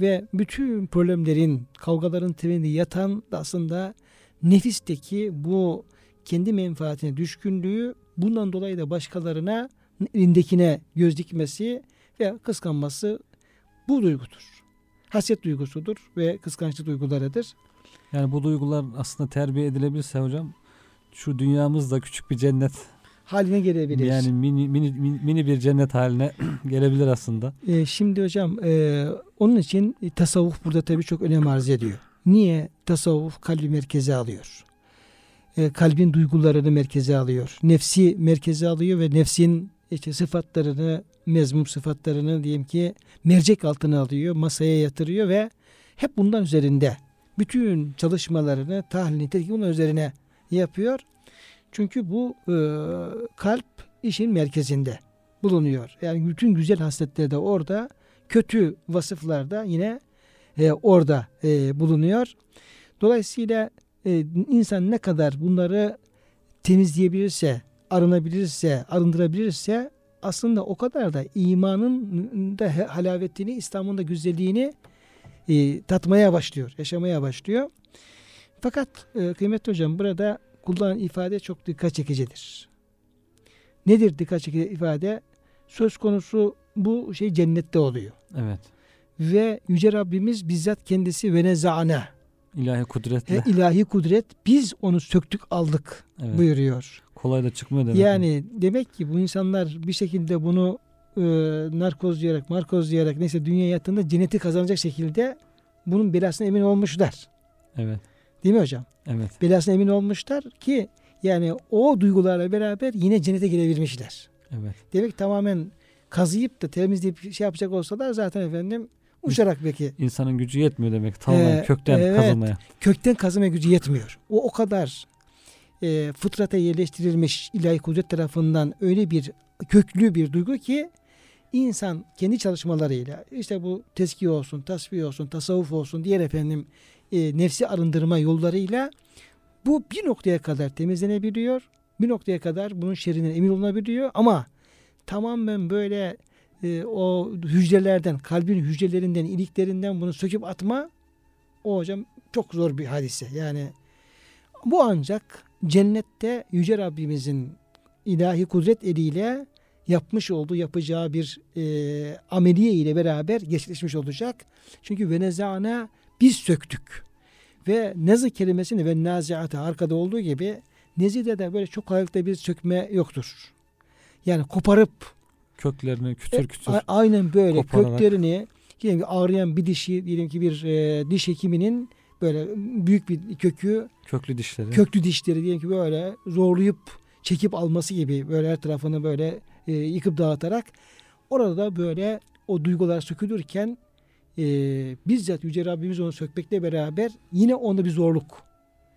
ve bütün problemlerin, kavgaların temelinde yatan da aslında nefisteki bu kendi menfaatine düşkünlüğü bundan dolayı da başkalarına elindekine göz dikmesi ve kıskanması bu duygudur. Haset duygusudur ve kıskançlık duygularıdır. Yani bu duygular aslında terbiye edilebilirse hocam şu dünyamız da küçük bir cennet. Haline gelebilir. Yani mini mini mini- bir cennet haline gelebilir aslında. Ee, şimdi hocam e, onun için tasavvuf burada tabii çok önem arz ediyor. Niye? Tasavvuf kalbi merkeze alıyor. E, kalbin duygularını merkeze alıyor. Nefsi merkeze alıyor ve nefsin işte sıfatlarını, mezmum sıfatlarını diyelim ki mercek altına alıyor, masaya yatırıyor ve hep bundan üzerinde bütün çalışmalarını, tahlilini, tetkik bunun üzerine yapıyor. Çünkü bu e, kalp işin merkezinde bulunuyor. Yani bütün güzel hasletler de orada, kötü vasıflar da yine e, orada e, bulunuyor. Dolayısıyla e, insan ne kadar bunları temizleyebilirse, arınabilirse, arındırabilirse aslında o kadar da imanın da halavetini, İslam'ın da güzelliğini e, tatmaya başlıyor, yaşamaya başlıyor. Fakat e, kıymetli hocam burada kullanılan ifade çok dikkat çekicidir. Nedir dikkat çekici ifade? Söz konusu bu şey cennette oluyor. Evet. Ve Yüce Rabbimiz bizzat kendisi ve nezane İlahi kudretle. e, ilahi kudret biz onu söktük aldık evet. buyuruyor. Kolay da çıkmıyor demek. Yani demek ki bu insanlar bir şekilde bunu e, narkozlayarak, markozlayarak neyse dünya yattığında cenneti kazanacak şekilde bunun belasına emin olmuşlar. Evet. Değil mi hocam? Evet. Belasına emin olmuşlar ki yani o duygularla beraber yine cennete girebilmişler. Evet. Demek tamamen kazıyıp da temizleyip şey yapacak olsalar zaten efendim uçarak belki İnsanın gücü yetmiyor demek. Tamamen Ee, kökten evet. kazılmaya. kökten kazıma gücü yetmiyor. O o kadar e, fıtrata yerleştirilmiş ilahi kudret tarafından öyle bir köklü bir duygu ki insan kendi çalışmalarıyla işte bu tezkiye olsun, tasfiye olsun, tasavvuf olsun diğer efendim e, nefsi arındırma yollarıyla bu bir noktaya kadar temizlenebiliyor. Bir noktaya kadar bunun şerrinden emin olunabiliyor ama tamamen böyle e, o hücrelerden, kalbin hücrelerinden, iliklerinden bunu söküp atma o hocam çok zor bir hadise. Yani bu ancak cennette Yüce Rabbimizin ilahi kudret eliyle yapmış olduğu yapacağı bir e, ameliye ile beraber gerçekleşmiş olacak. Çünkü ve nezana biz söktük. Ve nezı kelimesini ve naziata arkada olduğu gibi nezide de böyle çok kolaylıkla bir sökme yoktur. Yani koparıp Köklerini kütür kütür. a- aynen böyle kopararak. köklerini diyelim ki ağrıyan bir dişi diyelim ki bir e, diş hekiminin böyle büyük bir kökü köklü dişleri. köklü dişleri diyelim ki böyle zorlayıp çekip alması gibi böyle her tarafını böyle e, yıkıp dağıtarak orada da böyle o duygular sökülürken e, bizzat Yüce Rabbimiz onu sökmekle beraber yine onda bir zorluk.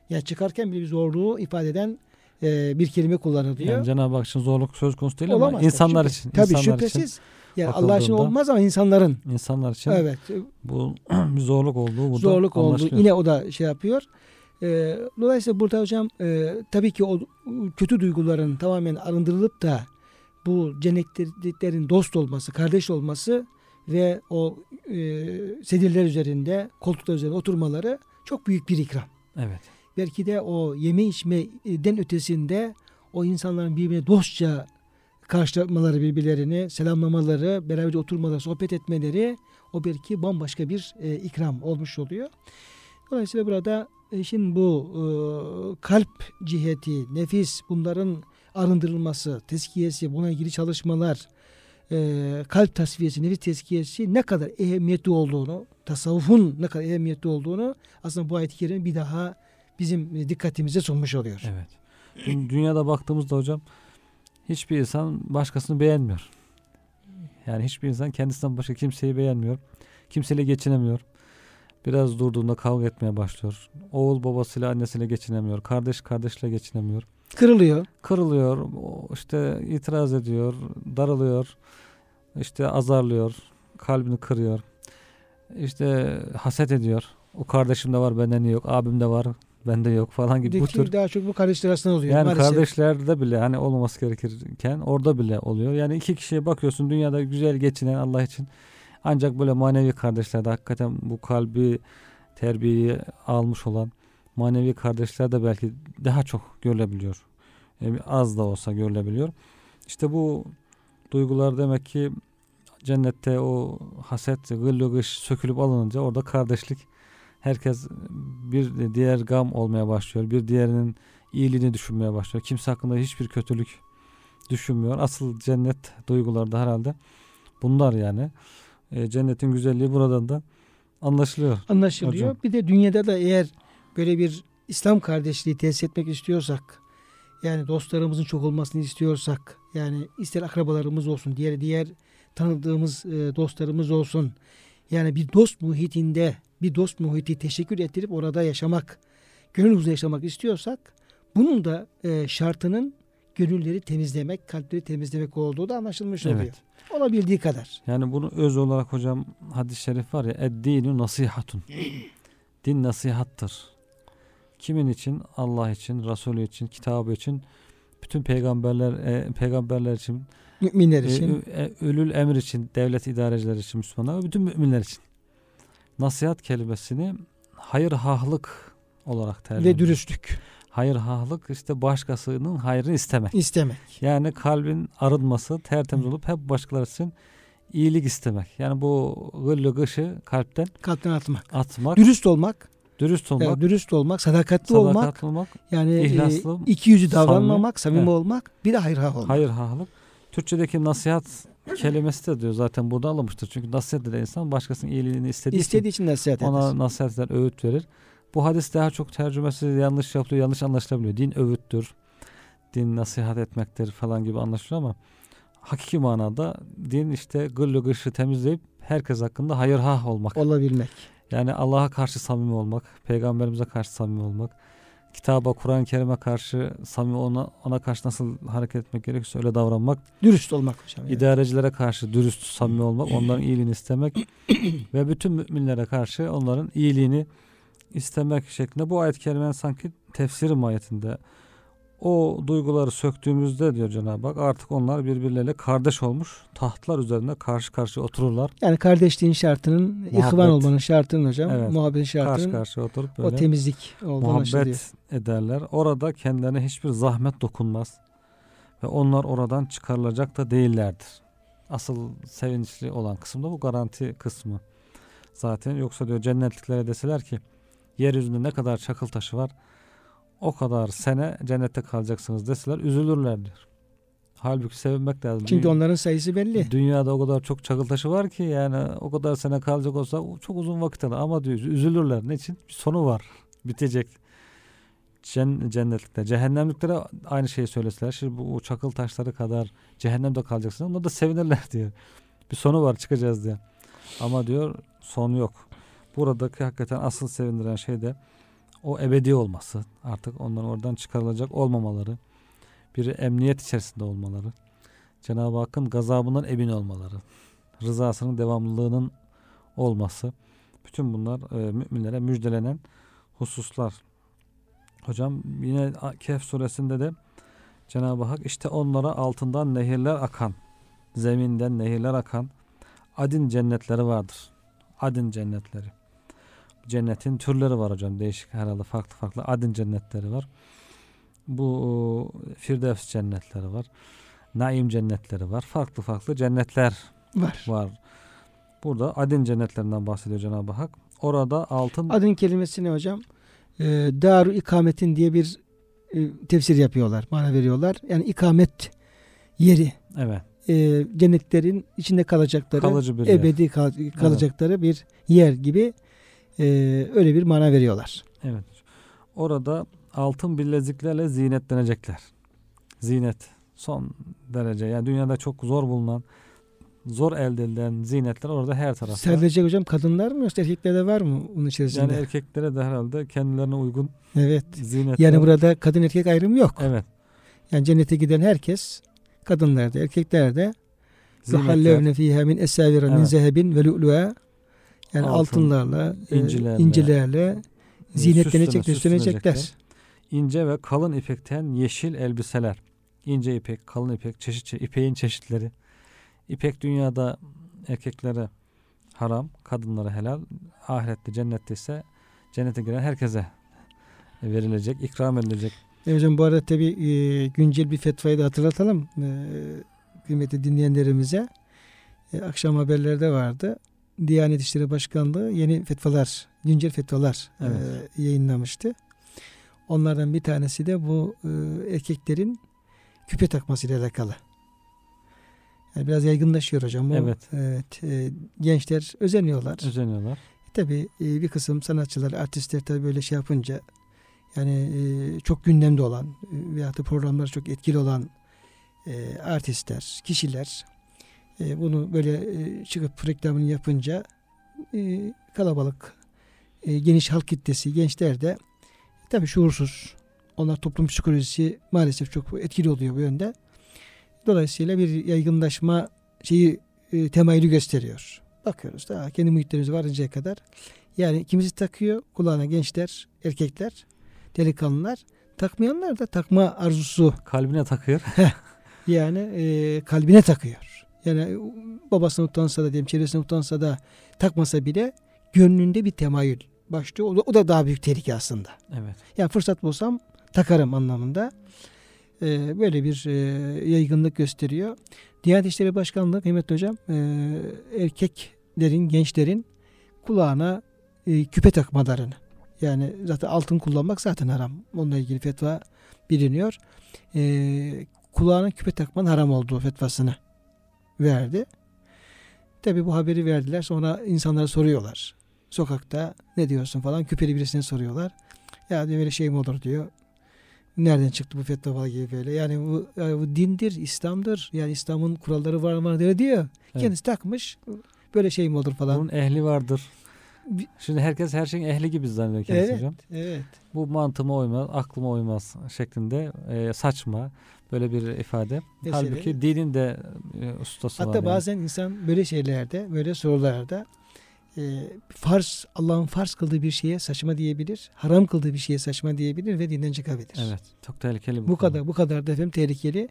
Yani çıkarken bile bir zorluğu ifade eden e, bir kelime kullanılıyor. Yani Cenab-ı Hak için zorluk söz konusu değil ama Olamaz. insanlar Şüphe- için. Tabii insanlar şüphesiz. yani Allah için olmaz ama insanların. Için, insanlar için Evet. bu zorluk olduğu burada zorluk oldu. anlaşılıyor. Yine o da şey yapıyor. Ee, dolayısıyla burada hocam e, tabii ki o kötü duyguların tamamen arındırılıp da bu cennetlerin dost olması, kardeş olması ve o e, sedirler üzerinde, koltuklar üzerinde oturmaları çok büyük bir ikram. Evet. Belki de o yeme içmeden ötesinde o insanların birbirine dostça karşılamaları birbirlerini, selamlamaları, beraber oturmaları, sohbet etmeleri o belki bambaşka bir e, ikram olmuş oluyor. Dolayısıyla burada işin bu e, kalp ciheti, nefis bunların arındırılması, tezkiyesi, buna ilgili çalışmalar, e, kalp tasfiyesi, nefis tezkiyesi ne kadar ehemmiyetli olduğunu, tasavvufun ne kadar ehemmiyetli olduğunu aslında bu ayet-i kerime bir daha bizim dikkatimize sunmuş oluyor. Evet. Dü- Dünyada baktığımızda hocam hiçbir insan başkasını beğenmiyor. Yani hiçbir insan kendisinden başka kimseyi beğenmiyor. Kimseyle geçinemiyor. Biraz durduğunda kavga etmeye başlıyor. Oğul babasıyla annesiyle geçinemiyor. Kardeş kardeşle geçinemiyor. Kırılıyor. Kırılıyor, işte itiraz ediyor, daralıyor, işte azarlıyor, kalbini kırıyor. İşte haset ediyor. O kardeşim de var bende niye yok, abim de var bende yok falan gibi bu Diki tür daha çok bu kardeşler arasında oluyor. yani maalesef. kardeşlerde bile hani olmaması gerekirken orada bile oluyor. Yani iki kişiye bakıyorsun dünyada güzel geçinen Allah için Ancak böyle manevi kardeşlerde hakikaten bu kalbi terbiyeyi almış olan manevi kardeşler de belki daha çok görülebiliyor. E, az da olsa görülebiliyor. İşte bu duygular demek ki cennette o haset, gıllı gış sökülüp alınınca orada kardeşlik herkes bir diğer gam olmaya başlıyor. Bir diğerinin iyiliğini düşünmeye başlıyor. Kimse hakkında hiçbir kötülük düşünmüyor. Asıl cennet duyguları da herhalde bunlar yani. E, cennetin güzelliği buradan da anlaşılıyor. Anlaşılıyor. Hocam. Bir de dünyada da eğer böyle bir İslam kardeşliği tesis etmek istiyorsak yani dostlarımızın çok olmasını istiyorsak yani ister akrabalarımız olsun diğer diğer tanıdığımız e, dostlarımız olsun yani bir dost muhitinde bir dost muhiti teşekkür ettirip orada yaşamak gönül huzuru yaşamak istiyorsak bunun da e, şartının gönülleri temizlemek, kalpleri temizlemek olduğu da anlaşılmış oluyor. Evet. Olabildiği kadar. Yani bunu öz olarak hocam hadis-i şerif var ya eddinu nasihatun. Din nasihattır. Kimin için? Allah için, Resulü için, kitabı için, bütün peygamberler e, peygamberler için, Müminler e, için. ö- e, ölül emir için, devlet idareciler için, Müslümanlar ve bütün müminler için. Nasihat kelimesini hayır hahlık olarak tercih ve dürüstlük Hayır hahlık işte başkasının hayrını istemek. istemek. Yani kalbin arınması, tertemiz olup hep başkaları için iyilik istemek. Yani bu gıllı gışı kalpten Kalpten atmak. atmak, Dürüst olmak, dürüst olmak, yani dürüst olmak, sadakatli olmak, sadakatli olmak, yani e, ihlaslı, iki yüzü davranmamak, samimi, Evet. olmak, bir de hayır ha olmak. hayır hahlık. Türkçedeki nasihat kelimesi de diyor zaten burada alınmıştır. Çünkü nasihat eden insan başkasının iyiliğini istediği, İstediği için nasihat için eder. ona nasihat eder, öğüt verir. Bu hadis daha çok tercümesi yanlış yapılıyor, yanlış anlaşılabiliyor. Din övüttür, din nasihat etmektir falan gibi anlaşılıyor ama hakiki manada din işte gırlı gışı temizleyip herkes hakkında hayır ha olmak. Olabilmek. Yani Allah'a karşı samimi olmak, peygamberimize karşı samimi olmak, kitaba, Kur'an-ı Kerim'e karşı samimi ona, ona karşı nasıl hareket etmek gerekiyorsa öyle davranmak, Dürüst olmak hocam. yani. idarecilere karşı dürüst, samimi olmak, onların iyiliğini istemek ve bütün müminlere karşı onların iyiliğini istemek şeklinde bu ayet-i kerimenin sanki tefsiri mahiyetinde o duyguları söktüğümüzde diyor Cenab-ı Hak artık onlar birbirleriyle kardeş olmuş tahtlar üzerinde karşı karşıya otururlar. Yani kardeşliğin şartının, ihvan olmanın şartının hocam, Evet. muhabbetin Karşı şartının karşıya oturup o böyle temizlik olduğu anlaşılıyor. muhabbet ederler. Orada kendilerine hiçbir zahmet dokunmaz. Ve onlar oradan çıkarılacak da değillerdir. Asıl sevinçli olan kısım da bu garanti kısmı. Zaten yoksa diyor cennetliklere deseler ki yeryüzünde ne kadar çakıl taşı var o kadar sene cennette kalacaksınız deseler üzülürler diyor. Halbuki sevinmek lazım. Çünkü Dünya- onların sayısı belli. Dünyada o kadar çok çakıl taşı var ki yani o kadar sene kalacak olsa çok uzun vakit alır. Ama diyor üzülürler. Ne için? Bir sonu var. Bitecek. Cen, cennetlikte. Cehennemliklere aynı şeyi söyleseler. Şimdi bu çakıl taşları kadar cehennemde kalacaksın. Onlar da sevinirler diyor. Bir sonu var çıkacağız diye. Ama diyor son yok. Buradaki hakikaten asıl sevindiren şey de o ebedi olması. Artık onların oradan çıkarılacak olmamaları. Bir emniyet içerisinde olmaları. Cenab-ı Hakk'ın gazabından emin olmaları, rızasının devamlılığının olması. Bütün bunlar e, müminlere müjdelenen hususlar. Hocam yine Kehf suresinde de Cenab-ı Hak işte onlara altından nehirler akan, zeminden nehirler akan adin cennetleri vardır. Adin cennetleri. Cennetin türleri var hocam. Değişik herhalde farklı farklı adin cennetleri var. Bu e, Firdevs cennetleri var. Naim cennetleri var. Farklı farklı cennetler Var. var. Burada adin cennetlerinden bahsediyor Cenab-ı Hak. Orada altın Adın kelimesi ne hocam? Ee, daru ikametin diye bir e, tefsir yapıyorlar, mana veriyorlar. Yani ikamet yeri, evet e, cennetlerin içinde kalacakları, kalıcı bir yer. ebedi kal- kalacakları bir yer gibi e, öyle bir mana veriyorlar. Evet. Orada altın bileziklerle zinetlenecekler. Zinet son derece yani dünyada çok zor bulunan zor elde edilen zinetler orada her tarafta. Sadece hocam kadınlar mı yoksa erkeklerde var mı bunun içerisinde? yani erkeklere de herhalde kendilerine uygun evet. zinetler. Yani burada kadın erkek ayrımı yok. evet. Yani cennete giden herkes kadınlarda, erkeklerde Zinetler, yuhallevne fiha min esavira min zehebin ve lu'lu'a yani Altın, altınlarla, e, incilerle, incilerle zinetlenecek, süslenecek, süslenecekler. ince ve kalın ipekten yeşil elbiseler. İnce ipek, kalın ipek, çeşit çeşit, ipeğin çeşitleri. İpek dünyada erkeklere haram, kadınlara helal, ahirette cennette ise cennete giren herkese verilecek, ikram edilecek. E hocam bu arada tabi e, güncel bir fetvayı da hatırlatalım e, kıymetli dinleyenlerimize. E, akşam haberlerde vardı. Diyanet İşleri Başkanlığı yeni fetvalar, güncel fetvalar e, Evet. yayınlamıştı. Onlardan bir tanesi de bu e, erkeklerin küpe takmasıyla alakalı. Yani biraz yaygınlaşıyor hocam. Bu, Evet. evet, e, gençler özeniyorlar. Özeniyorlar. Tabii e, bir kısım sanatçılar, artistler tabii böyle şey yapınca yani e, çok gündemde olan e, veyahut da programlar çok etkili olan e, artistler, kişiler e, bunu böyle e, çıkıp reklamını yapınca e, kalabalık, e, geniş halk kitlesi, gençler de tabii şuursuz. Onlar toplum psikolojisi maalesef çok etkili oluyor bu yönde. Dolayısıyla bir yaygınlaşma şeyi e, temayülü gösteriyor. Bakıyoruz da kendi muhitlerimize varıncaya kadar. Yani kimisi takıyor kulağına gençler, erkekler, delikanlılar. Takmayanlar da takma arzusu Kalbine takıyor. yani e, kalbine takıyor. Yani babasına utansa da diyelim çevresine utansa da takmasa bile gönlünde bir temayül başlıyor. O da, o da daha büyük tehlike aslında. Evet. Yani fırsat bulsam takarım anlamında. Ee, böyle bir e, yaygınlık gösteriyor. Diyanet İşleri Başkanlığı kıymetli hocam e, erkeklerin, gençlerin kulağına e, küpe takmalarını yani zaten altın kullanmak zaten haram. Onunla ilgili fetva biliniyor. E, kulağına küpe takmanın haram olduğu fetvasını verdi. Tabi bu haberi verdiler. Sonra insanlara soruyorlar. Sokakta ne diyorsun falan küpeli birisine soruyorlar. Ya diyor böyle şey mi olur diyor. Nereden çıktı bu fetva falan gibi böyle. Yani bu, yani bu dindir, İslam'dır. Yani İslam'ın kuralları var mı diyor diyor. Evet. Kendisi takmış. Böyle şey mi olur falan. Bunun ehli vardır. Şimdi herkes her şeyin ehli gibi zannediyor kendisi Evet. hocam. Evet. Bu mantığıma uymaz, aklıma uymaz şeklinde e, saçma böyle bir ifade. Mesela- Halbuki dinin de e, ustası var. Hatta yani. bazen insan böyle şeylerde, böyle sorularda e, farz, Allah'ın farz kıldığı bir şeye saçma diyebilir. Haram kıldığı bir şeye saçma diyebilir ve dinden çıkabilir. Evet. Çok tehlikeli bu Bu kadar bu kadar da efendim tehlikeli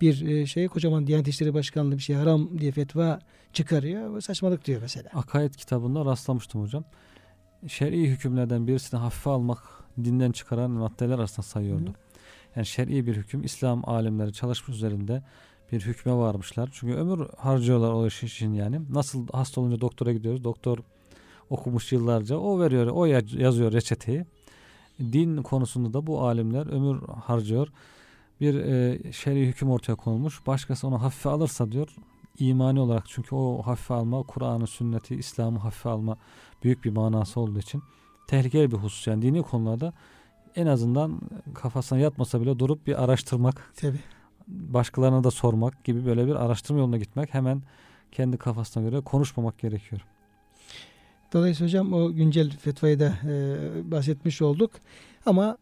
bir e, şey kocaman Diyanet İşleri Başkanlığı bir şey haram diye fetva çıkarıyor. Saçmalık diyor mesela. Akaid kitabında rastlamıştım hocam. Şer'i hükümlerden birisini hafife almak dinden çıkaran maddeler arasında sayıyordu. Hı. Yani şer'i bir hüküm İslam alimleri çalışmış üzerinde bir hükme varmışlar. Çünkü ömür harcıyorlar o iş için yani. Nasıl hasta olunca doktora gidiyoruz. Doktor okumuş yıllarca o veriyor, o yaz- yazıyor reçeteyi. Din konusunda da bu alimler ömür harcıyor. Bir e, şer'i hüküm ortaya konulmuş. Başkası onu hafife alırsa diyor imani olarak çünkü o hafife alma Kur'an'ı, sünneti, İslam'ı hafife alma büyük bir manası olduğu için tehlikeli bir husus. Yani dini konularda en azından kafasına yatmasa bile durup bir araştırmak, Tabii. başkalarına da sormak gibi böyle bir araştırma yoluna gitmek hemen kendi kafasına göre konuşmamak gerekiyor. Dolayısıyla hocam o güncel fetvayı da e, bahsetmiş olduk. Ama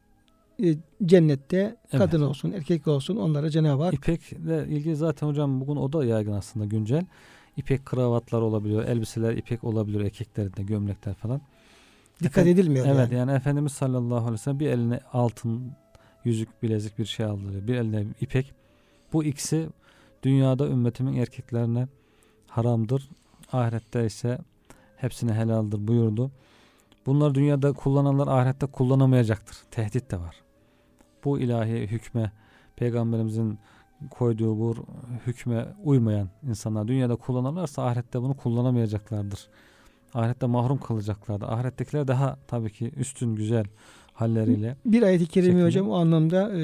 e, cennette kadın olsun, erkek olsun onlara Cenab-ı Hak İpekle ilgili zaten hocam bugün o da yaygın aslında güncel. İpek kravatlar olabiliyor, elbiseler ipek olabiliyor erkeklerinde, gömlekler falan. Dikkat Efendim- edilmiyor. Evet yani. yani Efendimiz sallallahu aleyhi ve sellem bir eline altın, yüzük, bilezik bir şey aldı. Bir eline ipek. Bu ikisi dünyada ümmetimin erkeklerine haramdır. Ahirette ise hepsine helaldir buyurdu. Bunlar dünyada kullananlar ahirette kullanamayacaktır. Tehdit de var. Bu ilahi hükme, peygamberimizin koyduğu bu hükme uymayan insanlar dünyada kullanırlarsa ahirette bunu kullanamayacaklardır. Ahirette mahrum kalacaklardır. Ahirettekiler daha tabii ki üstün güzel halleriyle. Bir ayet-i kerime Şeklinde. hocam o anlamda e,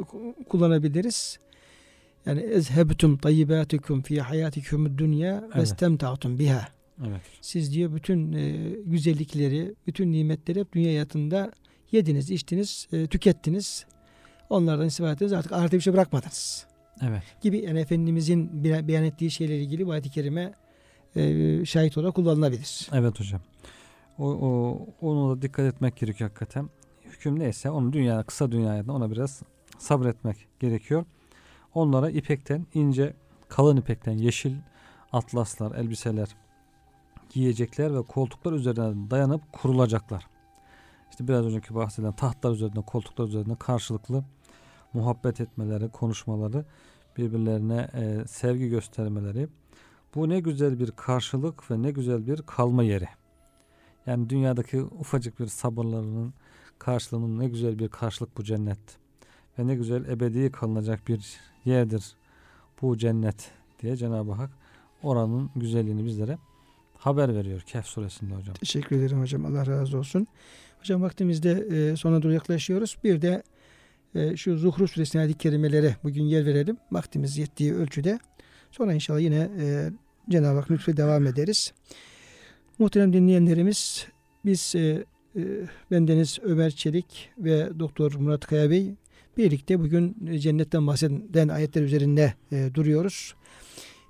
ku- kullanabiliriz. Yani ezhebtum tayyibatikum fi hayatikum dünya ve Evet. istemta'tum biha. Evet. Siz diyor bütün e, güzellikleri, bütün nimetleri hep dünya hayatında yediniz, içtiniz, e, tükettiniz. Onlardan istifade ettiniz. Artık ahirete bir şey bırakmadınız. Evet. Gibi yani Efendimizin be- beyan ettiği şeylerle ilgili bu ayet-i kerime e, şahit olarak kullanılabilir. Evet hocam. O, o, onu da dikkat etmek gerekiyor hakikaten. Hüküm neyse onu dünya kısa dünyada ona biraz sabretmek gerekiyor. Onlara ipekten ince kalın ipekten yeşil atlaslar, elbiseler giyecekler ve koltuklar üzerine dayanıp kurulacaklar. İşte biraz önceki bahsedilen tahtlar üzerinde, koltuklar üzerinde karşılıklı muhabbet etmeleri, konuşmaları, birbirlerine e, sevgi göstermeleri, Bu ne güzel bir karşılık ve ne güzel bir kalma yeri. Yani dünyadaki ufacık bir sabırlarının karşılığının ne güzel bir karşılık bu cennet. Ve ne güzel ebedi kalınacak bir yerdir bu cennet diye Cenab-ı Hak oranın güzelliğini bizlere haber veriyor Kehf suresinde hocam. Teşekkür ederim hocam. Allah razı olsun. Hocam vaktimizde e, sona doğru yaklaşıyoruz. Bir de e, şu Zuhruf suresine ayet kerimelere bugün yer verelim. Vaktimiz yettiği ölçüde. Sonra inşallah yine e, Cenab-ı Hak lütfe devam ederiz. Muhterem dinleyenlerimiz biz e, e, bendeniz Ömer Çelik ve Doktor Murat Kaya Bey birlikte bugün cennetten bahseden ayetler üzerinde e, duruyoruz.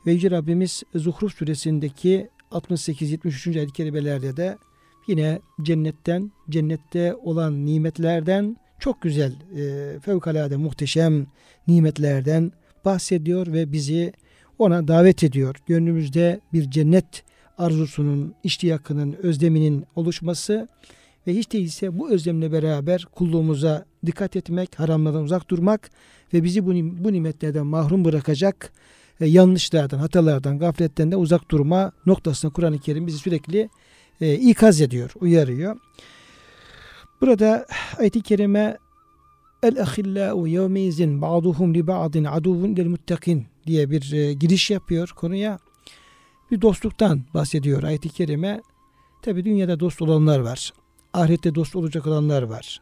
Ve Yüce Rabbimiz Zuhruf suresindeki 68-73. ayet-i kerimelerde de yine cennetten, cennette olan nimetlerden çok güzel, e, fevkalade muhteşem nimetlerden bahsediyor ve bizi ona davet ediyor. Gönlümüzde bir cennet arzusunun, iştiyakının, özleminin oluşması ve hiç değilse bu özlemle beraber kulluğumuza dikkat etmek, haramlardan uzak durmak ve bizi bu, bu nimetlerden mahrum bırakacak e, yanlışlardan, hatalardan, gafletten de uzak durma noktasına Kur'an-ı Kerim bizi sürekli e, ikaz ediyor, uyarıyor. Burada ayet-i kerime El ahillau yevmeizin ba'duhum li ba'din aduvun lil muttakin diye bir e, giriş yapıyor konuya. Bir dostluktan bahsediyor ayet-i kerime. Tabi dünyada dost olanlar var. Ahirette dost olacak olanlar var.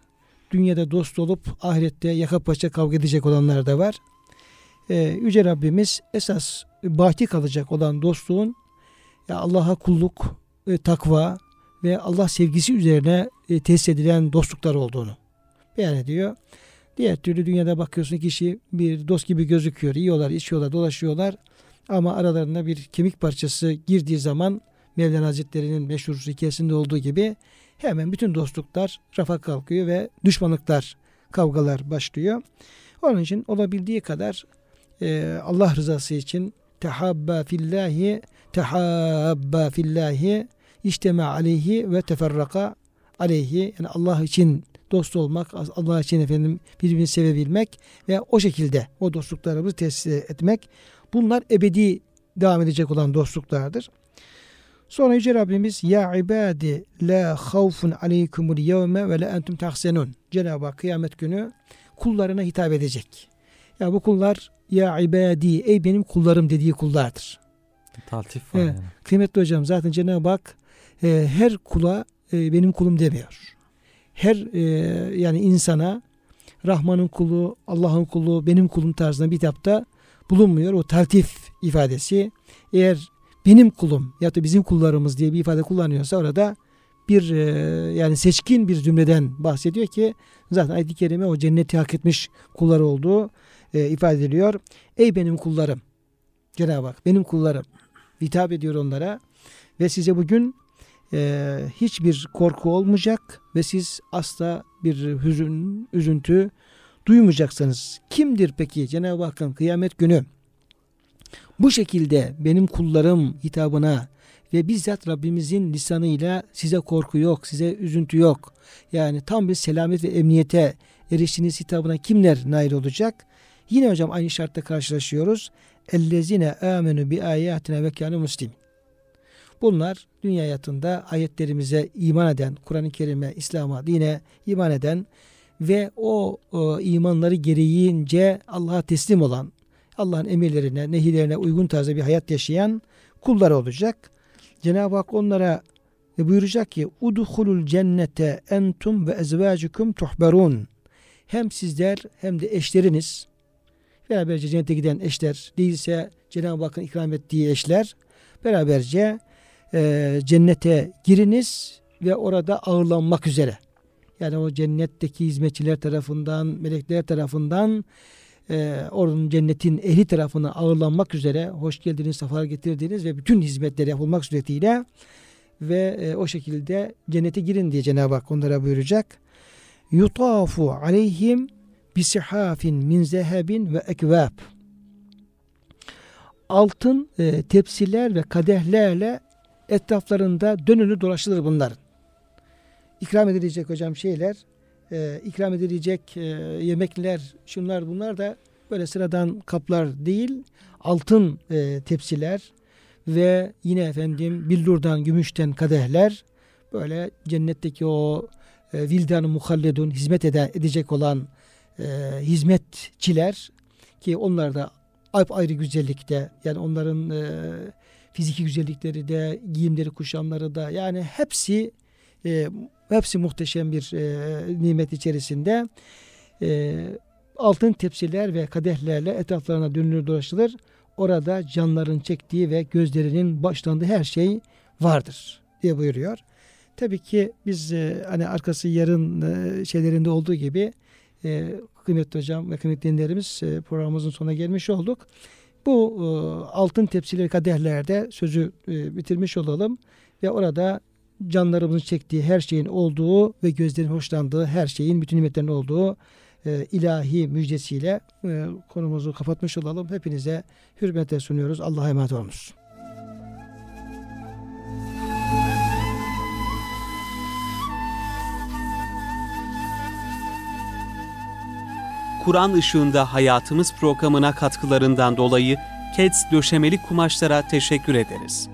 Dünyada dost olup ahirette yaka paça kavga edecek olanlar da var. Ee, Yüce Rabbimiz esas baki kalacak olan dostluğun ya Allah'a kulluk, e, takva ve Allah sevgisi üzerine e, tesis edilen dostluklar olduğunu beyan ediyor. Diğer türlü dünyada bakıyorsun kişi bir dost gibi gözüküyor. Yiyorlar, içiyorlar, dolaşıyorlar. Ama aralarına bir kemik parçası girdiği zaman Mevlana Hazretleri'nin meşhur hikayesinde olduğu gibi hemen bütün dostluklar rafa kalkıyor ve düşmanlıklar, kavgalar başlıyor. Onun için olabildiği kadar e, Allah rızası için tehabba fillahi tehabba fillahi işteme aleyhi ve teferraka aleyhi yani Allah için dost olmak, Allah için efendim birbirini sevebilmek ve o şekilde o dostluklarımızı tesis etmek bunlar ebedi devam edecek olan dostluklardır. Sonra Yüce Rabbimiz Ya ibadi la havfun aleykumul yevme ve la entum tahsenun. Cenab-ı Hak kıyamet günü kullarına hitap edecek. Ya bu kullar ya ibadi ey benim kullarım dediği kullardır. Taltif var yani. Kıymetli hocam zaten Cenab-ı Hak e, her kula e, benim kulum demiyor. Her e, yani insana Rahman'ın kulu, Allah'ın kulu, benim kulum tarzında bir hitapta bulunmuyor. O taltif ifadesi. Eğer benim kulum ya da bizim kullarımız diye bir ifade kullanıyorsa orada bir e, yani seçkin bir cümleden bahsediyor ki zaten ayet-i kerime o cenneti hak etmiş kullar olduğu e, ifade ediliyor. Ey benim kullarım Cenab-ı Hak benim kullarım hitap ediyor onlara ve size bugün e, hiçbir korku olmayacak ve siz asla bir hüzün, üzüntü duymayacaksınız. Kimdir peki Cenab-ı Hakk'ın kıyamet günü bu şekilde benim kullarım hitabına ve bizzat Rabbimizin lisanıyla size korku yok, size üzüntü yok. Yani tam bir selamet ve emniyete eriştiğiniz hitabına kimler nail olacak? Yine hocam aynı şartta karşılaşıyoruz. Ellezine amenu bi ayatina ve kânu muslim. Bunlar dünya hayatında ayetlerimize iman eden, Kur'an-ı Kerim'e, İslam'a, dine iman eden ve o, o imanları gereğince Allah'a teslim olan, Allah'ın emirlerine, nehirlerine uygun tarzda bir hayat yaşayan kullar olacak. Cenab-ı Hak onlara buyuracak ki udhulul cennete entum ve ezvacukum tuhberun. Hem sizler hem de eşleriniz beraberce cennete giden eşler değilse Cenab-ı Hakk'ın ikram ettiği eşler beraberce e, cennete giriniz ve orada ağırlanmak üzere. Yani o cennetteki hizmetçiler tarafından, melekler tarafından e, oranın cennetin ehli tarafına ağırlanmak üzere hoş geldiniz, sefa getirdiniz ve bütün hizmetleri yapılmak suretiyle ve e, o şekilde cennete girin diye Cenab-ı Hak onlara buyuracak. Yutafu aleyhim bisihafin min zehebin ve ekvab. Altın e, tepsiler ve kadehlerle etraflarında dönülü dolaşılır bunların. İkram edilecek hocam şeyler, e, ikram edilecek e, yemekler, şunlar bunlar da böyle sıradan kaplar değil, altın e, tepsiler ve yine efendim billurdan, gümüşten kadehler böyle cennetteki o e, vildan-ı muhalledun hizmet ede, edecek olan e, hizmetçiler ki onlar da ayrı güzellikte yani onların e, fiziki güzellikleri de giyimleri kuşamları da yani hepsi e, hepsi muhteşem bir e, nimet içerisinde e, altın tepsiler ve kadehlerle etraflarına dönülür dolaşılır. Orada canların çektiği ve gözlerinin başlandığı her şey vardır diye buyuruyor. Tabii ki biz e, hani arkası yarın e, şeylerinde olduğu gibi e, kıymetli hocam ve kıymetli dinlerimiz e, programımızın sonuna gelmiş olduk. Bu e, altın tepsileri kadehlerde sözü e, bitirmiş olalım ve orada canlarımızın çektiği her şeyin olduğu ve gözlerin hoşlandığı her şeyin bütün nimetlerin olduğu e, ilahi müjdesiyle e, konumuzu kapatmış olalım. Hepinize hürmete sunuyoruz. Allah'a emanet olunuz. Kur'an ışığında hayatımız programına katkılarından dolayı Keds döşemeli kumaşlara teşekkür ederiz.